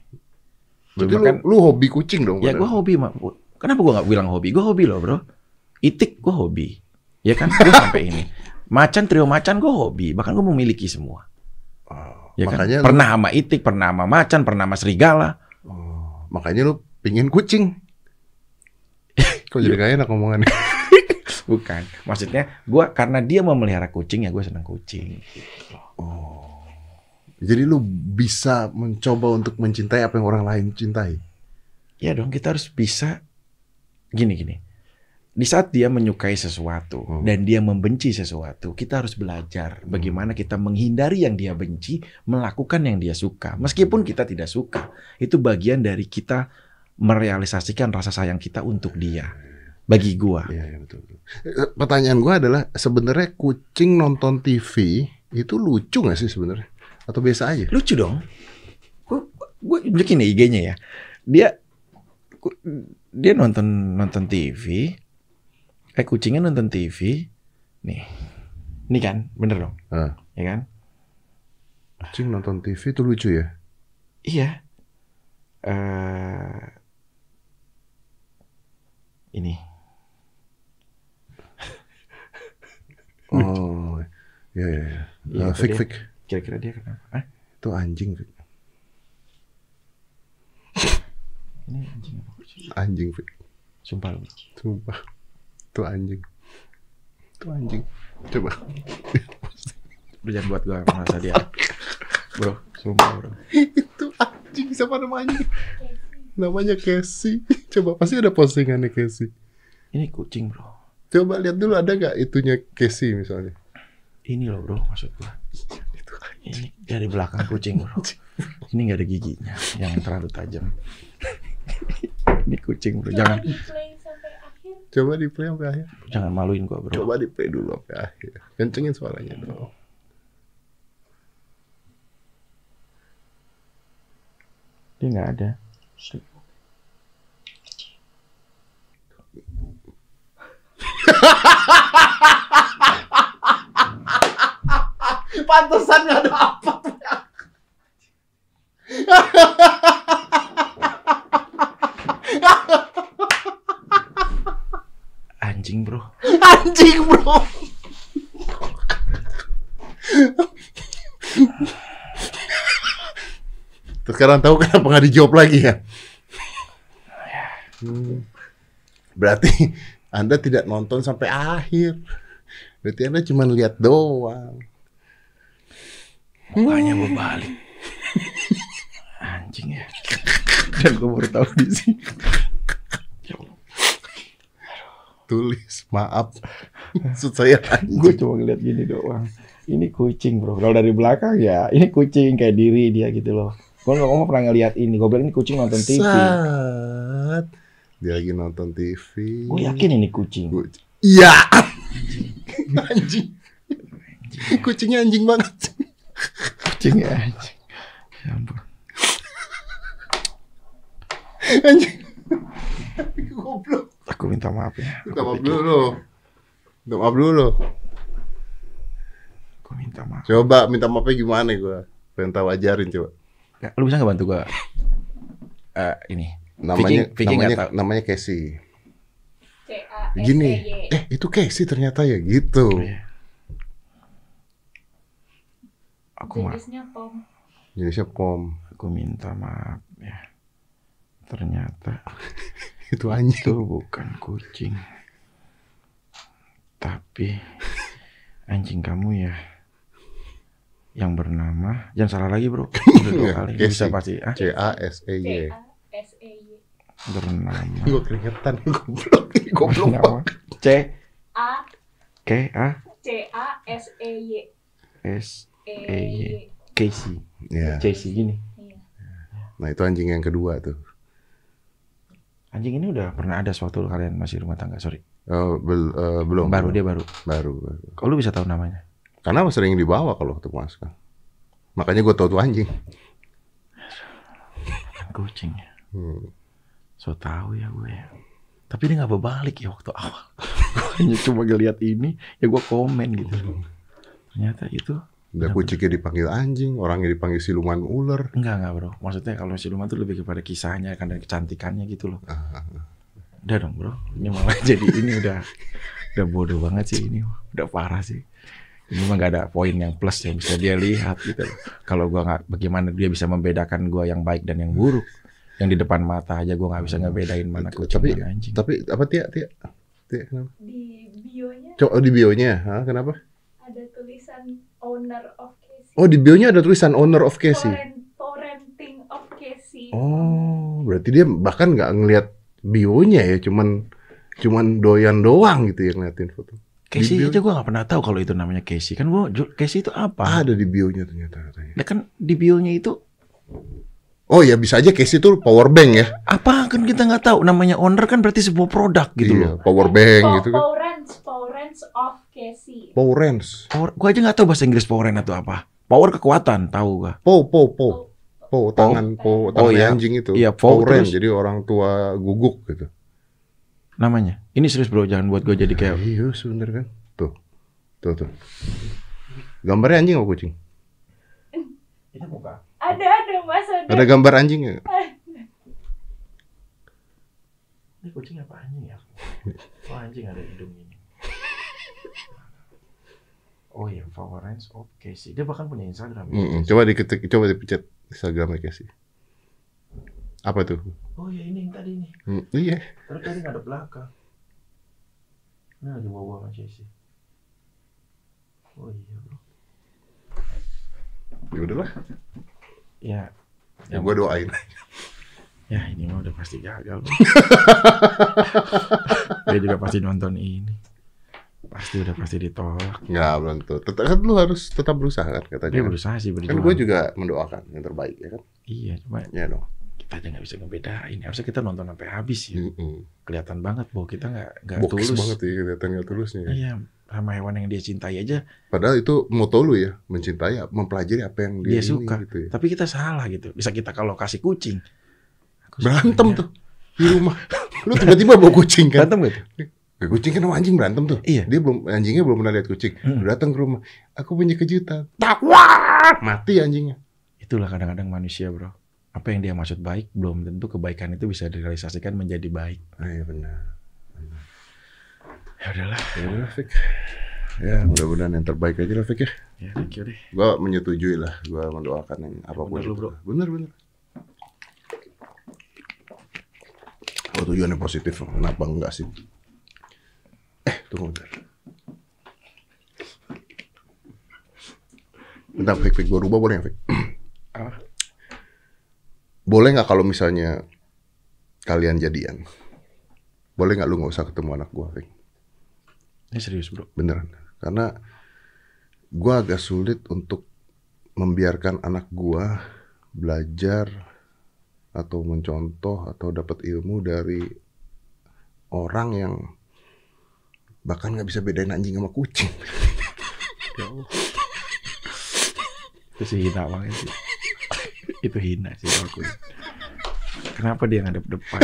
Berarti Cuma lu, kan- lu hobi kucing dong. Ya gue hobi mak. Kenapa gue nggak bilang hobi? Gue hobi loh bro. Itik gue hobi. Ya kan? Gue sampai ini. Macan trio macan gue hobi. Bahkan gue memiliki semua. Oh, Ya kan? makanya lu, Pernah sama itik, pernah sama macan, pernah sama serigala. oh, makanya lu pingin kucing. Kok jadi gak enak ngomongannya? Bukan. Maksudnya gue karena dia memelihara kucing ya gue seneng kucing. Jadi lu bisa mencoba untuk mencintai apa yang orang lain cintai. Ya dong kita harus bisa gini gini. Di saat dia menyukai sesuatu Hmm. dan dia membenci sesuatu, kita harus belajar bagaimana kita menghindari yang dia benci, melakukan yang dia suka. Meskipun kita tidak suka, itu bagian dari kita merealisasikan rasa sayang kita untuk dia. Bagi gua, Iya, iya betul. betul. Eh, Pertanyaan gua adalah sebenarnya kucing nonton TV itu lucu nggak sih sebenarnya? Atau biasa aja? lucu dong. Gue tunjukin nih IG-nya ya. Dia dia nonton nonton TV. Eh kucingnya nonton TV. Nih. Ini kan, bener dong. Ah. Ya kan? Kucing nonton TV itu lucu ya? Iya. eh ini. Oh, iya iya. iya. Iya, Ah, itu Fik dia. Fik, Kira-kira dia kenapa? Hah? itu anjing Fik. Ini anjing apa kucing? Anjing Fik. Sumpah. Sumpah. Itu anjing. Itu anjing. Coba. Lu jangan buat gua merasa dia. Bro, sumpah bro. itu anjing siapa namanya? Namanya Casey. Coba pasti ada postingannya Casey. Ini kucing bro. Coba lihat dulu ada nggak itunya Casey misalnya. Ini loh bro maksud gua. Ini dari belakang kucing bro. Ini nggak ada giginya yang terlalu tajam. Ini kucing bro. Jangan di play sampai akhir Coba di play sampai akhir. jangan maluin gua bro. Coba di play dulu sampai akhir. Kencengin suaranya dong. Dia nggak ada. Pantesan nggak ada apa. Anjing bro. Anjing bro. Terus sekarang tahu kenapa nggak dijawab lagi ya? Hmm. Berarti Anda tidak nonton sampai akhir. Berarti Anda cuma lihat doang. Mukanya berbalik. Anjing ya. Dan gue baru tahu di sini. Tulis maaf. Maksud saya Gue cuma ngeliat gini doang. Ini kucing bro. Kalau dari belakang ya, ini kucing kayak diri dia gitu loh. Gue nggak ngomong pernah ngeliat ini. Gue bilang ini kucing nonton TV. Saat dia lagi nonton TV. Gue yakin ini kucing. Iya. Anjing. Kucingnya anjing banget. Kucing ya anjing. Ya ampun. Anjing. Goblok. Aku minta maaf ya. Minta Aku maaf pikir- dulu. Minta maaf dulu. minta maaf. Coba minta maafnya gimana gue? Pengen tahu ajarin coba. Ya, lu bisa nggak bantu gua? Eh, ini. Namanya Vicky nggak namanya tahu. namanya Casey. C A S E Gini, Y. eh itu Casey ternyata ya gitu. Iya. Aku Jenisnya pom. Jenisnya pom. aku minta maaf ya. Ternyata Itu anjing. itu bukan kucing. Tapi anjing kamu ya yang bernama jangan salah lagi bro udah dua kali bisa pasti ah C A S E Y. A S E Y. bernama Gue keringetan goblok. Goblok. C A K A C A S E Y. S E E Y Y. Casey Ya. Casey gini Iya. Nah itu anjing yang kedua tuh. Anjing ini udah pernah ada suatu kalian masih rumah tangga sorry Oh, bel- eh, belum. baru belum. dia baru Baru. baru. kalau lu bisa tahu namanya Karena sering dibawa kalau ketemu Aska. Makanya gue tau tuh anjing. kucing ya Hmm. so tahu ya gue ya tapi dia nggak berbalik ya waktu awal gue hanya cuma ngeliat ini ya gue komen gitu ternyata itu Udah kucingnya dipanggil anjing, orangnya dipanggil siluman ular. enggak enggak bro maksudnya kalau siluman tuh lebih kepada kisahnya kan dan kecantikannya gitu loh Ah, udah dong bro ini malah jadi ini udah udah bodoh banget sih ini udah parah sih ini mah gak ada poin yang plus yang bisa dia lihat gitu loh. kalau gua nggak bagaimana dia bisa membedakan gua yang baik dan yang buruk yang di depan mata aja gua nggak bisa ngebedain mana kucing tapi mana anjing tapi apa Tia? Tia? Tia kenapa? Di bionya Coba oh, di bionya, Hah, kenapa? Owner of Casey. Oh di bionya ada tulisan owner of Casey. Of Casey. Oh, berarti dia bahkan nggak ngelihat bionya ya, cuman cuman doyan doang gitu ya ngeliatin foto. Casey Di bio- aja gua nggak pernah tahu kalau itu namanya Casey kan gua ju- Casey itu apa Ada di bionya ternyata katanya. Nah, kan di bionya itu Oh ya bisa aja Casey itu power bank ya. apa kan kita nggak tahu namanya owner kan berarti sebuah produk gitu iya, loh power bank Po- gitu kan. Parents, parents of Casey. Power Rens. Power, gua aja nggak tahu bahasa Inggris power hand atau apa. Power kekuatan, tahu gua. Po po po. Po tangan po tangan Oh, iya. anjing itu. Iya, po, power terus- jadi orang tua guguk gitu. Namanya. Ini serius bro, jangan buat gua jadi kayak Iya sebenernya kan. Tuh. Tuh tuh. Gambarnya anjing apa kucing? Ini buka. Ada ada mas ada. Ada gambar anjingnya? Ini kucing apa anjing ya? Oh anjing ada hidung ini. Oh iya, Power Range oke sih. Dia bahkan punya Instagram. ya. Mm-mm. Coba diketik, coba dipencet Instagramnya Casey. Apa tuh? Oh iya ini yang tadi nih. Hmm, iya. Terus tadi nggak ada belakang. Ini lagi bawa sama Jesse. Oh iya bro. Ya udahlah. Ya. Ya, gua doain. Ya ini mah udah pasti gagal. Dia juga pasti nonton ini. Pasti udah pasti ditolak. Nggak belum tuh. Tetap kan lu harus tetap berusaha kan Dia katanya. berusaha sih Kan berjuang. gue juga mendoakan yang terbaik ya kan. Iya, cuma Ya dong. kita aja nggak bisa ngebedain. Harusnya kita nonton sampai habis ya. Mm-mm. Kelihatan banget bahwa kita nggak nggak tulus. banget ya kelihatan nggak tulusnya. ya. Iya, sama hewan yang dia cintai aja Padahal itu moto lu ya, mencintai, mempelajari apa yang dia, dia ini, suka. gitu ya. Tapi kita salah gitu. Bisa kita kalau kasih kucing. aku Berantem tuh di rumah. Lu tiba-tiba bawa kucing kan? Berantem gitu. Ya, kucing kan sama anjing berantem tuh. Iya. Dia belum anjingnya belum pernah lihat kucing. Hmm. Lu datang ke rumah. Aku punya kejutan. Tak wah, mati anjingnya. Itulah kadang-kadang manusia, Bro. Apa yang dia maksud baik belum tentu kebaikan itu bisa direalisasikan menjadi baik. Ah, iya benar. Ya udahlah. Ya udah, Fik. Ya, mudah-mudahan yang terbaik aja lah, Fik ya. Ya, thank you deh. Gua menyetujui lah, gua mendoakan yang apa pun bener itu. bro. Bener, bener. Kalau tujuannya positif, kenapa enggak sih? Eh, tunggu bentar. Bentar, Fik, Fik. Gua rubah boleh nggak, Fik? Apa? Boleh nggak kalau misalnya kalian jadian? Boleh nggak lu nggak usah ketemu anak gua, Fik? Ini serius, Bro. Beneran. Karena gua agak sulit untuk membiarkan anak gua belajar atau mencontoh atau dapat ilmu dari orang yang bahkan nggak bisa bedain anjing sama kucing. Ya Allah. Itu sih hina banget sih. itu hina sih aku. Kenapa dia ngadep depan?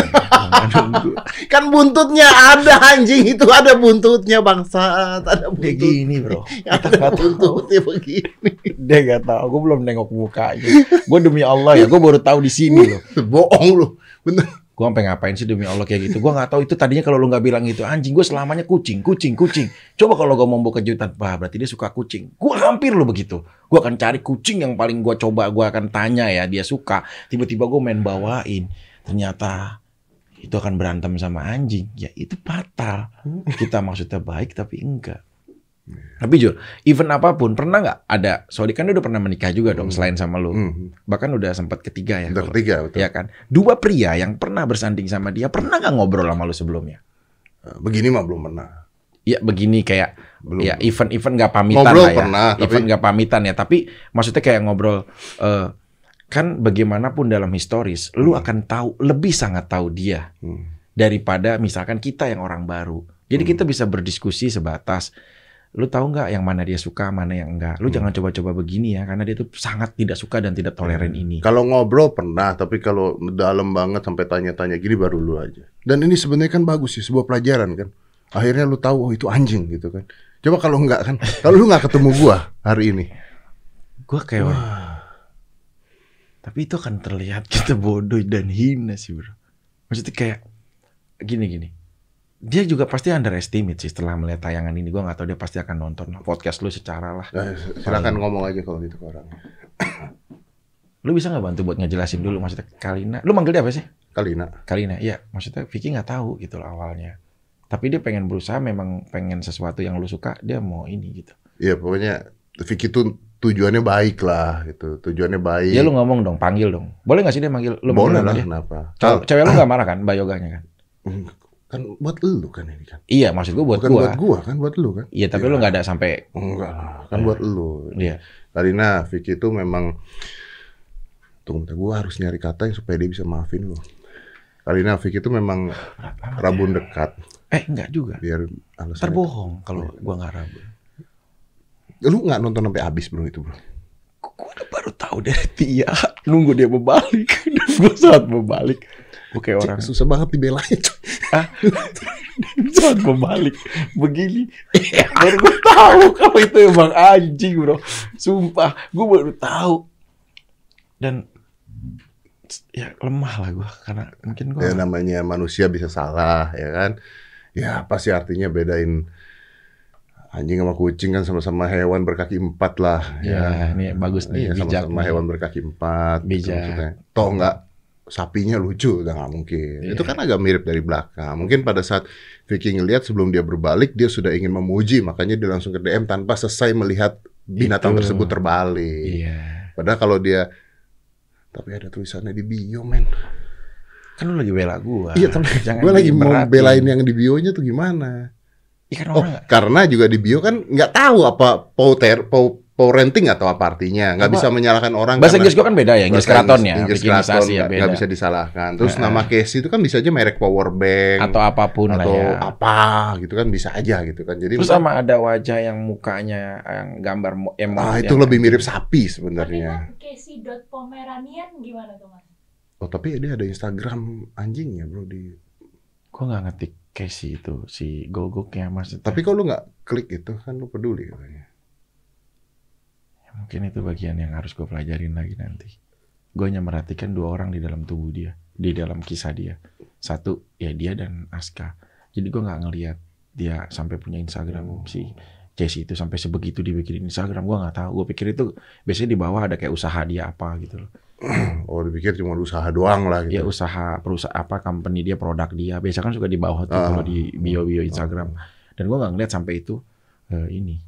Kan buntutnya ada anjing itu ada buntutnya bangsat, ada Dia buntut. gini bro. Kita Ada tahu. buntutnya begini. Dia nggak tahu. Gue belum nengok mukanya. Gue demi Allah ya. Gue baru tahu di sini loh. Bohong lu. Bener. Gue sampai ngapain sih demi Allah kayak gitu. Gue nggak tahu itu tadinya kalau lu nggak bilang itu anjing. Gue selamanya kucing, kucing, kucing. Coba kalau gue mau bawa kejutan, bah berarti dia suka kucing. Gue hampir lo begitu. Gue akan cari kucing yang paling gue coba. Gue akan tanya ya dia suka. Tiba-tiba gue main bawain. Ternyata itu akan berantem sama anjing. Ya itu fatal. Kita maksudnya baik tapi enggak. Tapi Jul, event apa pun pernah nggak ada? Soalnya kan udah pernah menikah juga dong selain sama lu. Hmm. Bahkan udah sempat ketiga ya. Udah kalau- ketiga betul. Ya kan? Dua pria yang pernah bersanding sama dia pernah nggak ngobrol sama lu sebelumnya? Begini mah belum pernah. Ya begini kayak Belum. ya event-event nggak pamitan Ngobrol lah ya. pernah, tapi- event nggak pamitan ya. Tapi maksudnya kayak ngobrol eh, kan bagaimanapun dalam historis, lu akan tahu lebih sangat tahu dia Hmm. daripada misalkan kita yang orang baru. Jadi kita bisa berdiskusi sebatas lu tahu nggak yang mana dia suka, mana yang enggak. Lu jangan coba-coba begini ya, karena dia tuh sangat tidak suka dan tidak toleran ini. Kalau ngobrol pernah, tapi kalau dalam banget sampai tanya-tanya gini baru lu aja. Dan ini sebenarnya kan bagus sih, sebuah pelajaran kan. Akhirnya lu tahu oh itu anjing gitu kan. Coba kalau enggak kan, kalau lu nggak ketemu gua hari ini. Gue kayak Tapi itu akan terlihat kita bodoh dan hina sih bro. Maksudnya kayak gini-gini. Dia juga pasti underestimate sih setelah melihat tayangan ini. Gue nggak tahu dia pasti akan nonton podcast lu secara lah. Nah, silakan ngomong aja kalau gitu ke orangnya. Lu bisa nggak bantu buat ngejelasin dulu maksudnya Kalina. Lu manggil dia apa sih? Kalina. Kalina. Iya, maksudnya Vicky nggak tahu gitu loh awalnya. Tapi dia pengen berusaha memang pengen sesuatu yang lu suka, dia mau ini gitu. Iya pokoknya Vicky tuh tujuannya baik lah gitu. Tujuannya baik. Ya lu ngomong dong, panggil dong. Boleh nggak sih dia manggil lu Boleh lah dia? kenapa? Cewek, cewek lu nggak marah kan, Mbak Yoganya kan? Kan buat lu kan ini kan. Iya, maksud gua buat Bukan gua. buat gua kan, buat lu kan. Iya, tapi Iya. lu nggak ada sampai Enggak lah, kan buat lu. Iya. Karina, Vicky itu memang Tunggu bentar, gua harus nyari kata yang supaya dia bisa maafin lu. Karina, Vicky itu memang rabun dekat Eh, enggak juga. biar alasan. bohong kalau gua nggak rabu. Lu nggak nonton sampai habis bro itu bro. Gua udah baru tahu dari dia. Nunggu dia berbalik. Dan gua saat berbalik. Kayak orang. Susah banget dibelain. Ah, saat berbalik. Begini. baru gua tahu kalau itu emang anjing bro. Sumpah. Gua baru tahu. Dan ya lemah lah gua. Karena mungkin gua. Ya namanya manusia bisa salah ya kan. Ya apa sih artinya bedain anjing sama kucing kan sama-sama hewan berkaki empat lah. ya, ini bagus nih. Iya sama-sama nih. hewan berkaki empat. gitu Bijak. maksudnya. Toh nggak sapinya lucu, udah nggak mungkin. Iya. Itu kan agak mirip dari belakang. Mungkin pada saat Vicky ngelihat sebelum dia berbalik, dia sudah ingin memuji, makanya dia langsung ke DM tanpa selesai melihat binatang Itu. tersebut terbalik. Iya. Padahal kalau dia tapi ada tulisannya di bio men. Kan lu lagi bela gua. Iya tapi Jangan gue lagi mau belain yang di bionya tuh gimana? Iya kan Oh, nggak- karena juga di bio kan nggak tahu apa pauter, pau, parenting atau apa artinya. Nggak Apa? bisa menyalahkan orang. Bahasa karena- Inggris gua kan beda ya, Inggris keraton ya, Inggris keraton ya nggak bisa disalahkan. Terus Nah. nama Casey itu kan bisa aja merek power bank atau apa pun lah atau ya. apa gitu kan bisa aja gitu kan. Jadi Terus sama ada wajah yang mukanya yang gambar mo- emot. ah, itu lebih mirip sapi Tapi sebenarnya. kan Casey.pomeranian gimana tuh mas? Oh tapi dia ada Instagram anjingnya bro di. Gua nggak ngetik Casey itu si gogoknya mas. Tapi kalau lu nggak klik itu kan lu peduli katanya. Mungkin itu bagian yang harus gue pelajarin lagi nanti. Gue hanya merhatikan dua orang di dalam tubuh dia, di dalam kisah dia. Satu ya dia dan Aska. Jadi gue nggak ngelihat dia sampai punya Instagram si Jesse itu sampai sebegitu dibikin Instagram. Gue nggak tahu. Gue pikir itu biasanya di bawah ada kayak usaha dia apa gitu loh. Oh dipikir cuma usaha doang lah Ya gitu. usaha perusahaan apa company dia produk dia. Biasa kan suka di bawah tuh Ah. kalau di bio-bio Instagram. Dan gue nggak ngeliat sampai itu eh, ini.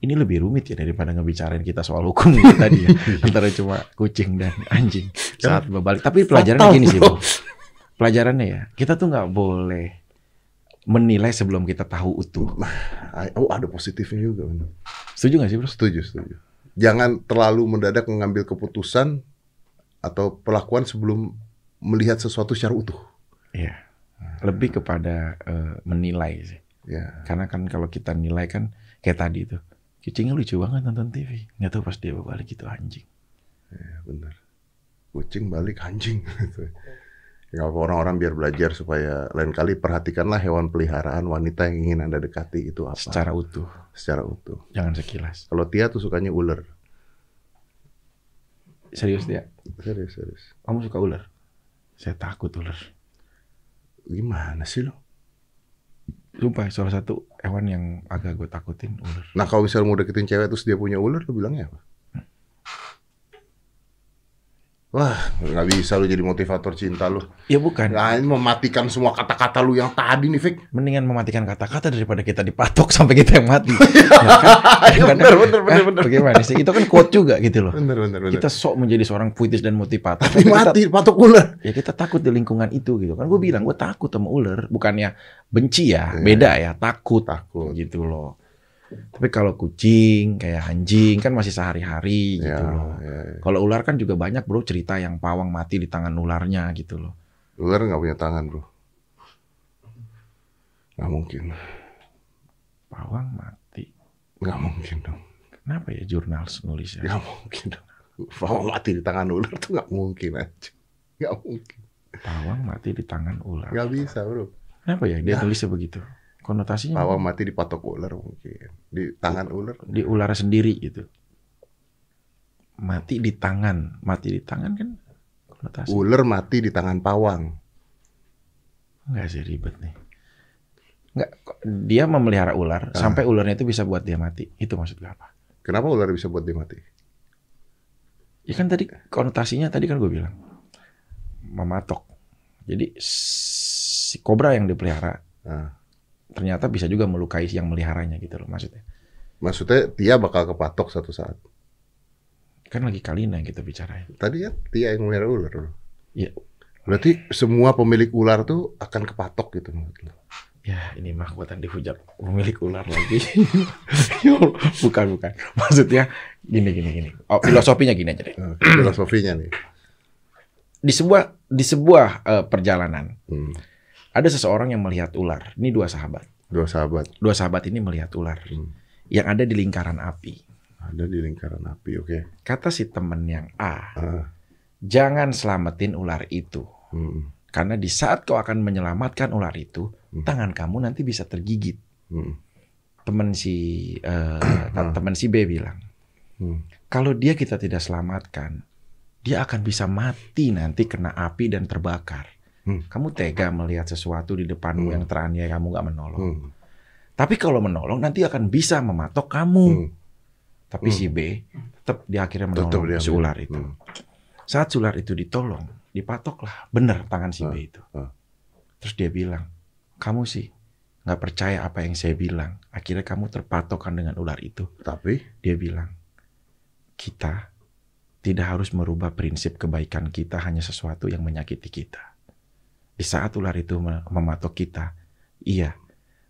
Ini lebih rumit ya daripada ngebicarain kita soal hukum gitu tadi ya. Antara cuma kucing dan anjing saat berbalik. Tapi pelajarannya gini sih, bro. Pelajarannya ya, kita tuh nggak boleh menilai sebelum kita tahu utuh. Oh ada positifnya juga. Setuju gak sih, Bro? Setuju, setuju. Jangan terlalu mendadak mengambil keputusan atau perlakuan sebelum melihat sesuatu secara utuh. Iya. Lebih kepada eh, menilai sih. Ya, Karena kan kalau kita nilai kan kayak tadi tuh. Kucingnya lucu banget nonton TV. Nggak tahu pas dia berbalik itu anjing. ya benar. Kucing balik anjing. apa orang-orang biar belajar supaya lain kali perhatikanlah hewan peliharaan wanita yang ingin anda dekati itu apa Secara utuh, secara utuh. jangan sekilas. Kalau Tia tuh sukanya ular. Serius dia? Serius, serius. Kamu suka ular? Saya takut ular. Gimana sih lo? Sumpah, salah satu hewan yang agak gue takutin ular. Nah kalau misalnya mau deketin cewek terus dia punya ular, lo bilangnya apa? Wah, nggak bisa lu jadi motivator cinta lu. Ya bukan. Nah, ini mematikan semua kata-kata lu yang tadi nih, Fik. Mendingan mematikan kata-kata daripada kita dipatok sampai kita yang mati. ya kan? Iya, bener, bener, bener, Eh, bener. Bagaimana sih? Itu kan quote juga gitu loh. Bener, bener, bener. Kita sok menjadi seorang puitis dan motivator. Tapi tapi kita- mati, patok ular. ya kita takut di lingkungan itu gitu kan. Gue bilang gue takut sama ular. Bukannya benci ya, Iya. beda ya. Takut. Takut. Gitu loh. Tapi kalau kucing, kayak anjing kan masih sehari-hari gitu Ya, loh. ya, ya. Kalau ular kan juga banyak bro cerita yang pawang mati di tangan ularnya gitu loh. Ular nggak punya tangan, bro. Nggak mungkin. Pawang mati. Nggak mungkin dong. Kenapa ya jurnal nulis ya? Nggak mungkin dong. Bahwa mati di tangan ular tuh nggak mungkin aja. Nggak mungkin. Pawang mati di tangan ular. Nggak bisa, bro. Kenapa ya dia tulisnya begitu? Konotasinya Pawang mati di patok ular mungkin. Di tangan ular. di ular sendiri gitu. Mati di tangan, mati di tangan kan konotasi. Ular mati di tangan pawang. Enggak sih ribet nih. Enggak, kok dia memelihara ular Ah. sampai ularnya itu bisa buat dia mati. Itu maksud gue apa? Kenapa ular bisa buat dia mati? Ya kan tadi konotasinya tadi kan gue bilang mematok. Jadi si kobra yang dipelihara Nah, ternyata bisa juga melukai yang meliharanya gitu loh maksudnya. maksudnya Tia bakal kepatok satu saat. Kan lagi Kalina yang kita bicarain. Tadi kan Tia yang melihara ular. bro. Iya. Berarti semua pemilik ular tuh akan kepatok gitu menurut lo? Ya ini mah buatan dihujat pemilik ular lagi. Ya bukan bukan. Maksudnya gini gini gini. Oh, filosofinya gini aja deh. Filosofinya nih. Di sebuah di sebuah eh, perjalanan Hmm. Ada seseorang yang melihat ular. Ini dua sahabat. Dua sahabat Dua sahabat ini melihat ular Hmm. yang ada di lingkaran api. ada di lingkaran api. Oke. Kata si temen yang A, Ah, jangan selamatin ular itu. hmm. Karena di saat kau akan menyelamatkan ular itu, Hmm. tangan kamu nanti bisa tergigit. Hmm. Temen si eh, temen si B bilang, Hmm. kalau dia kita tidak selamatkan, dia akan bisa mati nanti kena api dan terbakar. Hmm. Kamu tega melihat sesuatu di depanmu Hmm. yang teraniaya kamu nggak menolong. Hmm. Tapi kalau menolong nanti akan bisa mematok kamu. Hmm. Tapi Hmm. si B tetap di akhirnya menolong si ular itu. Hmm. Saat ular itu ditolong, dipatoklah bener tangan si B itu. ah. Terus dia bilang, kamu sih nggak percaya apa yang saya bilang. Akhirnya kamu terpatokkan dengan ular itu. Tapi Dia bilang, kita tidak harus merubah prinsip kebaikan kita hanya sesuatu yang menyakiti kita. Di saat ular itu me- mematok kita, iya.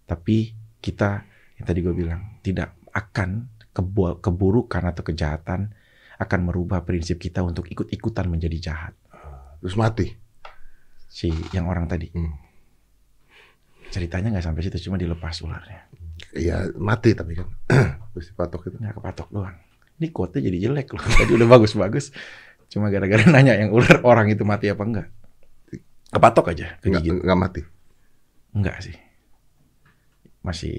Tapi kita, yang tadi gue bilang, tidak akan kebu- keburukan atau kejahatan akan merubah prinsip kita untuk ikut-ikutan menjadi jahat. terus mati. Si yang orang tadi. Hmm. Ceritanya nggak sampai situ, cuma dilepas ularnya. Iya mati tapi kan. terus dipatok itu. Nggak kepatok doang. Ini quote jadi jelek loh. Tadi udah bagus-bagus. Cuma gara-gara nanya yang ular orang itu mati apa enggak. Kepatok aja, Nggak, kegigit. nggak mati. Enggak sih. Masih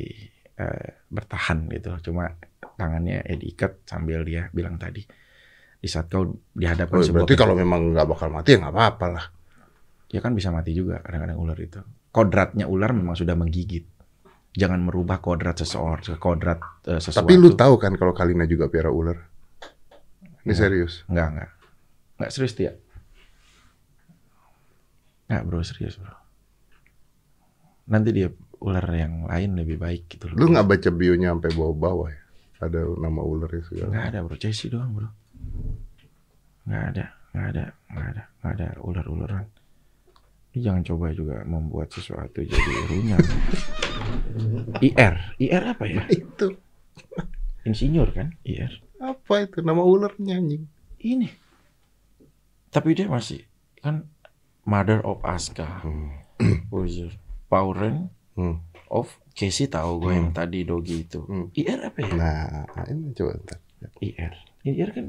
eh, bertahan gitu. Cuma tangannya ya diikat sambil dia bilang tadi. Di saat kau dihadapkan Oh, berarti kalau memang nggak bakal mati ya nggak apa-apa lah. ya kan bisa mati juga kadang-kadang ular itu. Kodratnya ular memang sudah menggigit. Jangan merubah kodrat seseorang, kodrat eh, sesuatu. Tapi lu tahu kan kalau Kalina juga piara ular. Ini Iya. serius. Enggak, enggak. Enggak serius dia. Enggak bro, serius bro. Nanti dia ular yang lain lebih baik gitu loh. Lu nggak baca bionya sampai bawah-bawah ya? Ada nama ularnya segala. Enggak ada bro, Chelsea doang bro. Enggak ada, enggak ada, enggak ada, enggak ada ular-ularan. Lu jangan coba juga membuat sesuatu jadi runyam. IR, IR apa ya? Itu Insinyur kan? IR. apa itu nama ularnya anjing? Ini. Tapi dia masih kan Mother of Aska. Wizard. Pauren Hmm. of Casey tahu gue yang tadi Dogi itu. Hmm. IR apa ya? Nah, ini coba ntar. IR. IR kan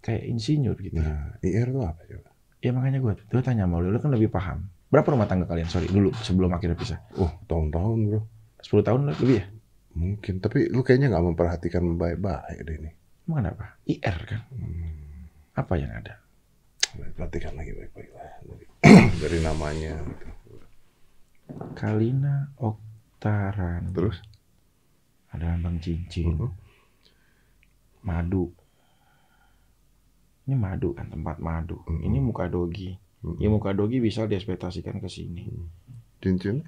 kayak insinyur gitu. Nah, IR itu apa coba? Ya makanya gue, gue tanya sama lu, lu kan lebih paham. Berapa rumah tangga kalian? Sorry, dulu sebelum akhirnya pisah. Oh, tahun-tahun bro. 10 tahun lebih ya? Mungkin, tapi lu kayaknya nggak memperhatikan baik-baik deh ini. Emang kenapa? IR kan? Apa yang ada? Perhatikan lagi baik-baik lah. Dari, dari namanya. gitu. Kalina Oktaran. Terus? Ada lambang cincin. Mhm. Madu. Ini madu kan, tempat madu. Mhm. Ini muka dogi. Mhm. Ya muka dogi bisa diekspektasikan ke sini. Cincin?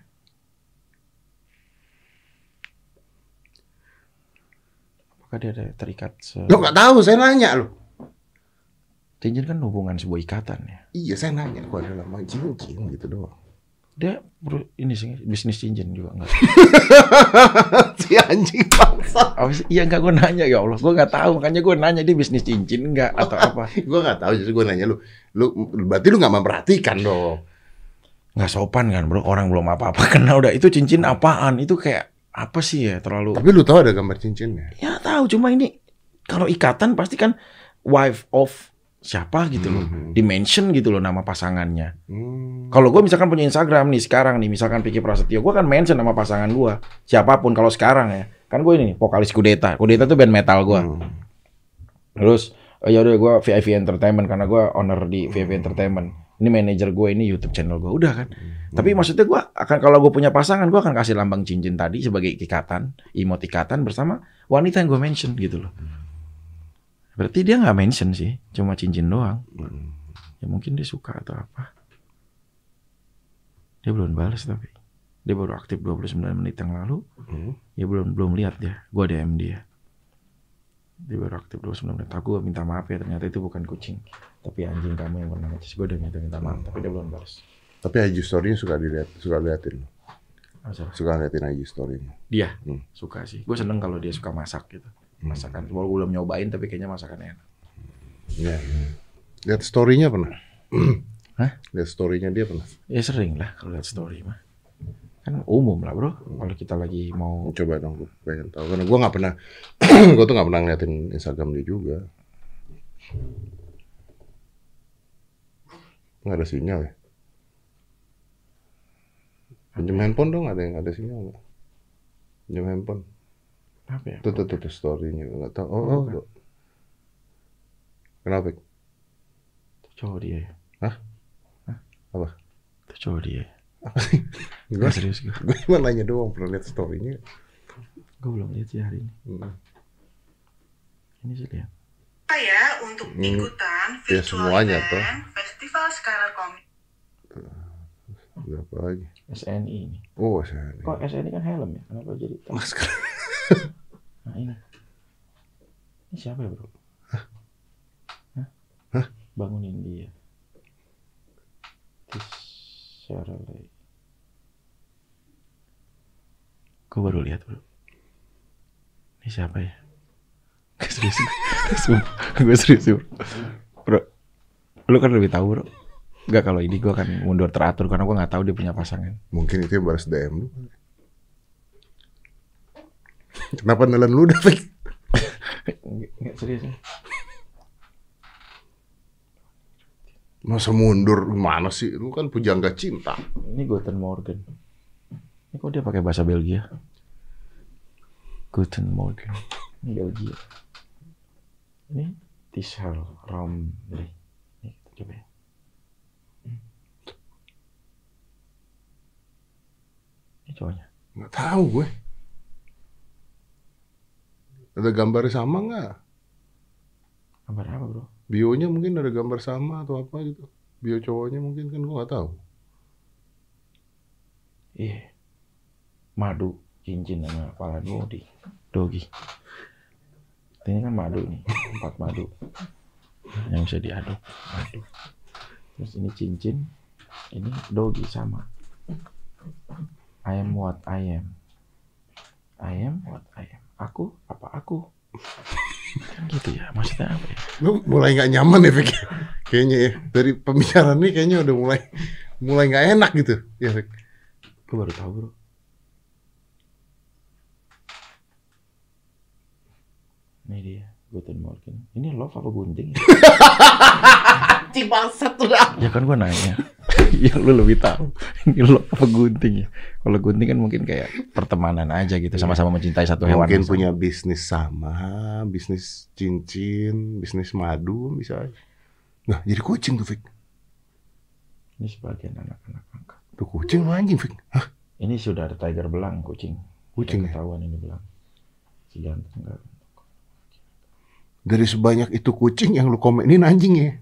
Apakah dia ada terikat se... Lo nggak tahu, saya nanya lo. Cincin kan hubungan sebuah ikatan ya. Iya, saya nanya. Kok ada lambang cincin gitu doang. Dia bro- ini sih bisnis cincin juga enggak. si anjing bangsa. Sih? Iya enggak gue nanya ya Allah, gue nggak tahu makanya gue nanya dia bisnis cincin enggak atau apa? gue nggak tahu, jadi gue nanya lu. Lu berarti lu nggak memperhatikan dong. Nggak sopan kan bro, orang belum apa-apa kena udah itu cincin apaan? Itu kayak apa sih ya terlalu? Tapi lu tahu ada gambar cincinnya? Ya tahu cuma ini kalau ikatan pasti kan wife of siapa gitu loh, Mhm. dimension gitu loh nama pasangannya. Hmm. Kalau gue misalkan punya Instagram nih sekarang nih, misalkan Piki Prasetyo, gue kan mention nama pasangan gue, siapa pun kalau sekarang ya, kan gue ini vokalis Kudeta, Kudeta tuh band metal gue. Hmm. Terus oh, ya udah gue VIP Entertainment karena gue owner di VIP Entertainment. Ini manajer gue, ini YouTube channel gue, udah kan. Tapi maksudnya gue akan kalau gue punya pasangan, gue akan kasih lambang cincin tadi sebagai ikatan, emot ikatan bersama wanita yang gue mention gitu loh. Berarti dia nggak mention sih, cuma cincin doang. Ya mungkin dia suka atau apa. Dia belum balas tapi. Dia baru aktif 29 menit yang lalu. Hmm. Ya belum belum lihat dia. Gua DM dia. Dia baru aktif 29 menit. Aku minta maaf ya ternyata itu bukan kucing. Tapi anjing kamu yang pernah ngecis. Gue udah minta minta maaf tapi dia belum balas. Tapi IG story-nya suka dilihat, suka liatin. Masalah. Suka liatin IG story-nya. Dia Hmm. suka sih. Gue seneng kalau dia suka masak gitu. Masakan. Walaupun belum nyobain tapi kayaknya masakannya enak. Iya. Lihat story-nya pernah? Hah? Lihat story-nya dia pernah? Ya sering lah kalau lihat story mah. Kan umum lah bro. Kalau kita lagi mau Coba dong, gue pengen tahu. Karena gue nggak pernah, gue tuh nggak pernah ngeliatin Instagram dia juga. Nggak ada sinyal ya? Pinjam handphone dong, ada yang ada sinyal nggak? Pinjam handphone. Apa ya? Tuh, tuh, tuh, tuh story-nya. Nggak tahu. Oh, oh, tuh. Kenapa? Itu cowok dia ya. Hah? Apa? Itu cowok dia. ya. Gue serius gue. gue cuma nanya doang, pernah lihat story-nya. Gue belum lihat sih hari ini. Hmm. Ini sih lihat. saya untuk Hmm. ikutan Ya, virtual semuanya event toh. Festival Skylar Comic. Berapa lagi? SNI ini. Oh, saya Kok SNI kan helm ya? Kenapa jadi? Masker. Nah ini. Ini siapa ya bro? Hah? Hah? Bangunin dia. Tisharale. Gue baru lihat bro. Ini siapa ya? Gue serius. Gue serius bro. Bro, lu kan lebih tahu bro. Enggak kalau ini gue akan mundur teratur karena gue nggak tahu dia punya pasangan. Mungkin itu yang balas DM lu. Kenapa nelen lu udah Fik? Enggak, serius ya. Masa mundur gimana sih? Lu kan pujangga cinta. Ini Guten Morgen. Ini kok dia pakai bahasa Belgia? Guten Morgen. Ini Belgia. Ini Tishal Romley. Ini coba ya. Ini cowoknya. Nggak tahu gue. Ada gambar sama nggak? Gambar apa bro? Bionya mungkin ada gambar sama atau apa gitu. Bio cowoknya mungkin kan gue nggak tahu. Iya. Madu. Cincin sama kepala dogi. Dogi. Ini kan madu nih. Empat madu. Yang bisa diaduk. Madu. Terus ini cincin. Ini dogi sama. I am what I am. I am what I am. Aku apa aku? Kan gitu ya. Maksudnya apa ya? Lu mulai nggak nyaman ya Fik? Kayaknya ya. Dari pembicaraan ini kayaknya udah mulai mulai nggak enak gitu. Ya Fik. Gue baru tahu bro. Ini dia. Guten Morgen. Ini love apa gunting? ya? kucing bangsat udah. Ya kan gue nanya. ya lu lebih tahu. Ini lo apa gunting ya? Kalau gunting kan mungkin kayak pertemanan aja gitu, sama-sama mencintai satu hewan. Mungkin yang sama. punya bisnis sama, bisnis cincin, bisnis madu misalnya. Nah, jadi kucing tuh, Fik. Ini sebagian anak-anak angkat. Tuh kucing lu anjing, Fik. Hah? Ini sudah ada tiger belang kucing. Kucing ya? ketahuan ini belang. Si jantan enggak. Dari sebanyak itu kucing yang lu komenin anjing ya.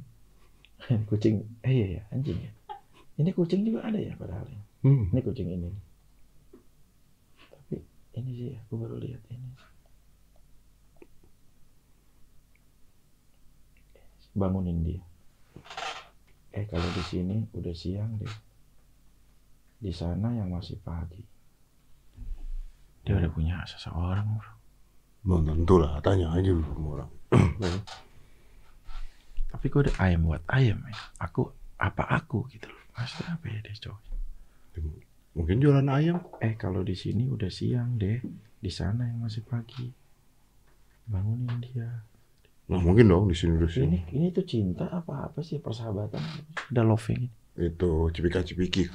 kucing. Eh iya ya, anjing ya. Ini kucing juga ada ya padahal. ya. Hmm. Ini kucing ini. Tapi ini sih aku baru lihat ini. Bangunin dia. Eh kalau di sini udah siang deh. Di sana yang masih pagi. Dia udah punya seseorang, bro. Belum tentu lah, tanya aja dulu sama orang. Tapi gue udah ayam buat ayam ya. Aku apa aku gitu loh. Maksudnya apa ya deh cowok. Mungkin jualan ayam. Eh kalau di sini udah siang deh. Di sana yang masih pagi. Bangunin dia. Nah, mungkin dong di sini di sini. Ini ini tuh cinta apa apa sih persahabatan? Ada loving. Itu cipika-cipiki.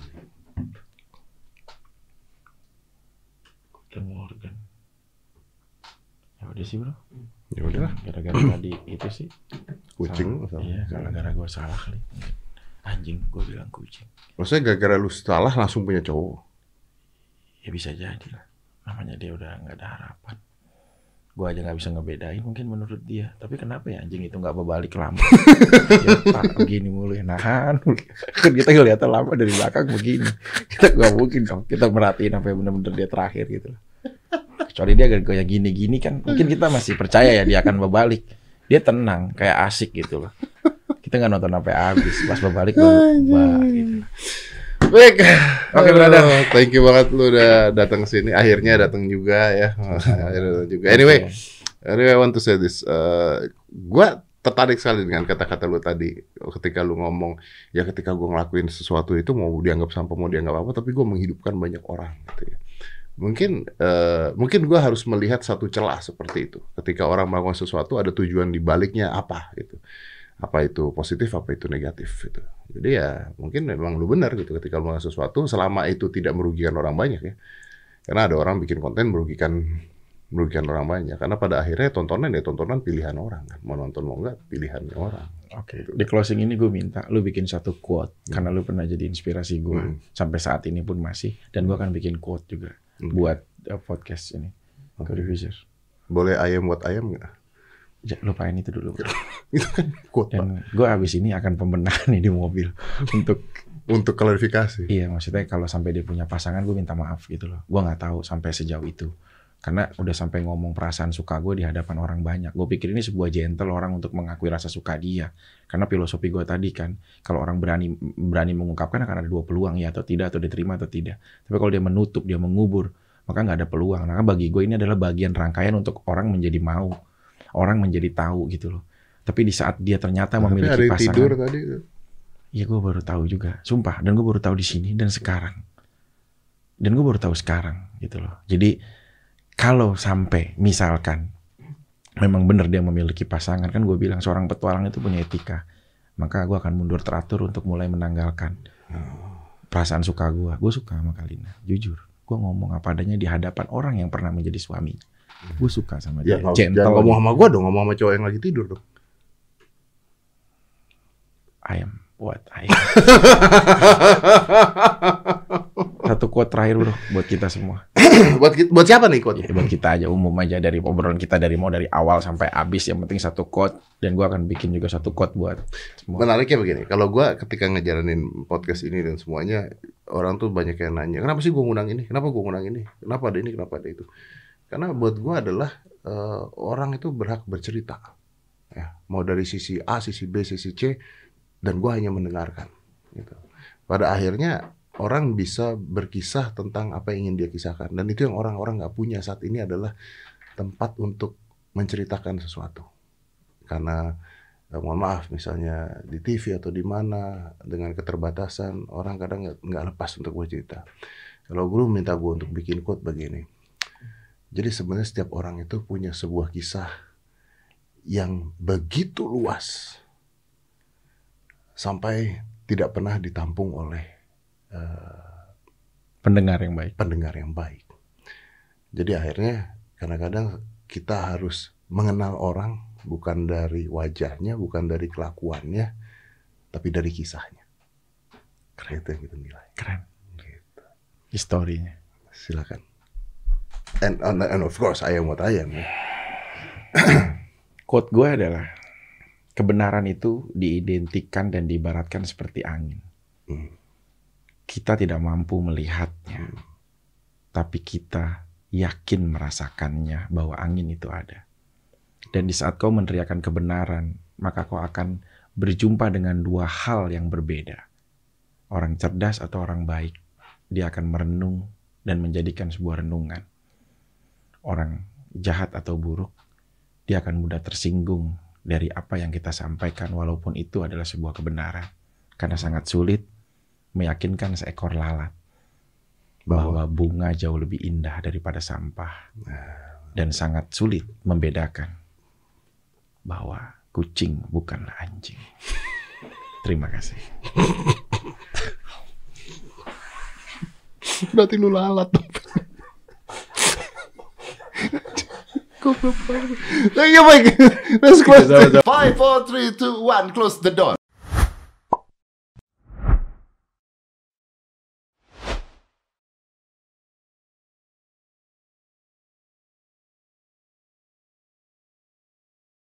Dan Morgan. Ya udah sih bro. Ya udahlah, Gara-gara tadi itu sih. kucing. Salah. Iya, gara-gara gue salah kali. Anjing, gue bilang kucing. Maksudnya gara-gara lu salah langsung punya cowok. Ya bisa jadi lah. Namanya dia udah nggak ada harapan. Gue aja nggak bisa ngebedain mungkin menurut dia. Tapi kenapa ya anjing itu nggak berbalik lama? ya, Pak, begini mulu ya. Nahan. Kan kita ngeliatnya lama dari belakang begini. Kita nggak mungkin dong. Kita merhatiin sampai bener-bener dia terakhir gitu. Kecuali dia kayak gini-gini kan. Mungkin kita masih percaya ya dia akan berbalik. Dia tenang, kayak asik gitu loh. Kita nggak nonton sampai habis. Pas berbalik baru gitu. Baik. Oke, brother. Aduh, Thank you banget lu udah datang ke sini. Akhirnya datang juga ya. Akhirnya datang juga. Anyway, anyway I want to say this. Uh, gua tertarik sekali dengan kata-kata lu tadi ketika lu ngomong ya ketika gua ngelakuin sesuatu itu mau dianggap sampah mau dianggap apa tapi gua menghidupkan banyak orang gitu ya. Mungkin eh, mungkin gua harus melihat satu celah seperti itu. Ketika orang melakukan sesuatu ada tujuan di baliknya apa gitu. Apa itu positif apa itu negatif gitu. Jadi ya mungkin memang lu benar gitu ketika lu melakukan sesuatu selama itu tidak merugikan orang banyak ya. Karena ada orang bikin konten merugikan merugikan orang banyak. Karena pada akhirnya tontonan ya tontonan pilihan orang kan. Mau nonton mau enggak pilihannya orang. Oke, di closing ini gue minta lu bikin satu quote karena lu pernah jadi inspirasi gue Hmm. sampai saat ini pun masih dan gue akan bikin quote juga Buat uh, podcast ini. Oke, diffuser. Boleh ayam buat ayam nggak? Ja, lupain itu dulu. Itu kan quote Pak. Dan gue abis ini akan pembenahan nih di mobil untuk Untuk klarifikasi. iya maksudnya kalau sampai dia punya pasangan gue minta maaf gitu loh. Gue nggak tahu sampai sejauh itu. Karena udah sampai ngomong perasaan suka gue di hadapan orang banyak. Gue pikir ini sebuah gentle orang untuk mengakui rasa suka dia. Karena filosofi gue tadi kan, kalau orang berani berani mengungkapkan akan ada dua peluang ya atau tidak atau diterima atau tidak. Tapi kalau dia menutup, dia mengubur, maka nggak ada peluang. Maka bagi gue ini adalah bagian rangkaian untuk orang menjadi mau, orang menjadi tahu gitu loh. Tapi di saat dia ternyata Tapi ada memiliki yang pasangan, tidur tadi. Iya gue baru tahu juga, sumpah. Dan gue baru tahu di sini dan sekarang. Dan gue baru tahu sekarang gitu loh. Jadi kalau sampai misalkan memang benar dia memiliki pasangan kan gue bilang seorang petualang itu punya etika. Maka gue akan mundur teratur untuk mulai menanggalkan perasaan suka gue. Gue suka sama Kalina, jujur. Gue ngomong apa adanya di hadapan orang yang pernah menjadi suami. Gue suka sama Ya, dia. Gentle. jangan ngomong sama gua dong, ngomong sama cowok yang lagi tidur dong. ayam buat ayam. Satu quote terakhir bro buat kita semua. buat buat siapa nih quote? Ya, buat kita aja umum aja dari obrolan kita dari mau dari awal sampai habis yang penting satu quote dan gua akan bikin juga satu quote buat semua. Menariknya begini, kalau gua ketika ngejalanin podcast ini dan semuanya orang tuh banyak yang nanya, kenapa sih gua ngundang ini? Kenapa gua ngundang ini? Kenapa ada ini? Kenapa ada itu? Karena buat gua adalah eh, orang itu berhak bercerita. Ya, mau dari sisi A, sisi B, sisi C dan gua hanya mendengarkan gitu. Pada akhirnya orang bisa berkisah tentang apa yang ingin dia kisahkan dan itu yang orang-orang nggak punya saat ini adalah tempat untuk menceritakan sesuatu. Karena eh, mohon maaf misalnya di TV atau di mana dengan keterbatasan orang kadang nggak lepas untuk bercerita. Kalau guru minta gue untuk bikin quote begini. Jadi sebenarnya setiap orang itu punya sebuah kisah yang begitu luas sampai tidak pernah ditampung oleh Pendengar yang baik. pendengar yang baik. Jadi akhirnya kadang-kadang kita harus mengenal orang bukan dari wajahnya, bukan dari kelakuannya, tapi dari kisahnya. Itu yang kita nilai. Keren. Gitu. Historinya. Silakan. And, and, and of course, I am what I am. ya. Quote gue adalah kebenaran itu diidentikan dan diibaratkan seperti angin. Hmm. Kita tidak mampu melihatnya, tapi kita yakin merasakannya bahwa angin itu ada. Dan di saat kau meneriakan kebenaran, maka kau akan berjumpa dengan dua hal yang berbeda. Orang cerdas atau orang baik, dia akan merenung dan menjadikan sebuah renungan. Orang jahat atau buruk, dia akan mudah tersinggung dari apa yang kita sampaikan walaupun itu adalah sebuah kebenaran. Karena sangat sulit meyakinkan seekor lalat bahwa bunga jauh lebih indah daripada sampah. Dan sangat sulit membedakan bahwa kucing bukanlah anjing. Terima kasih. Berarti lu lalat dong. Goblok banget. Iya baik. Let's close. Five, four, three, two, one. Close the door.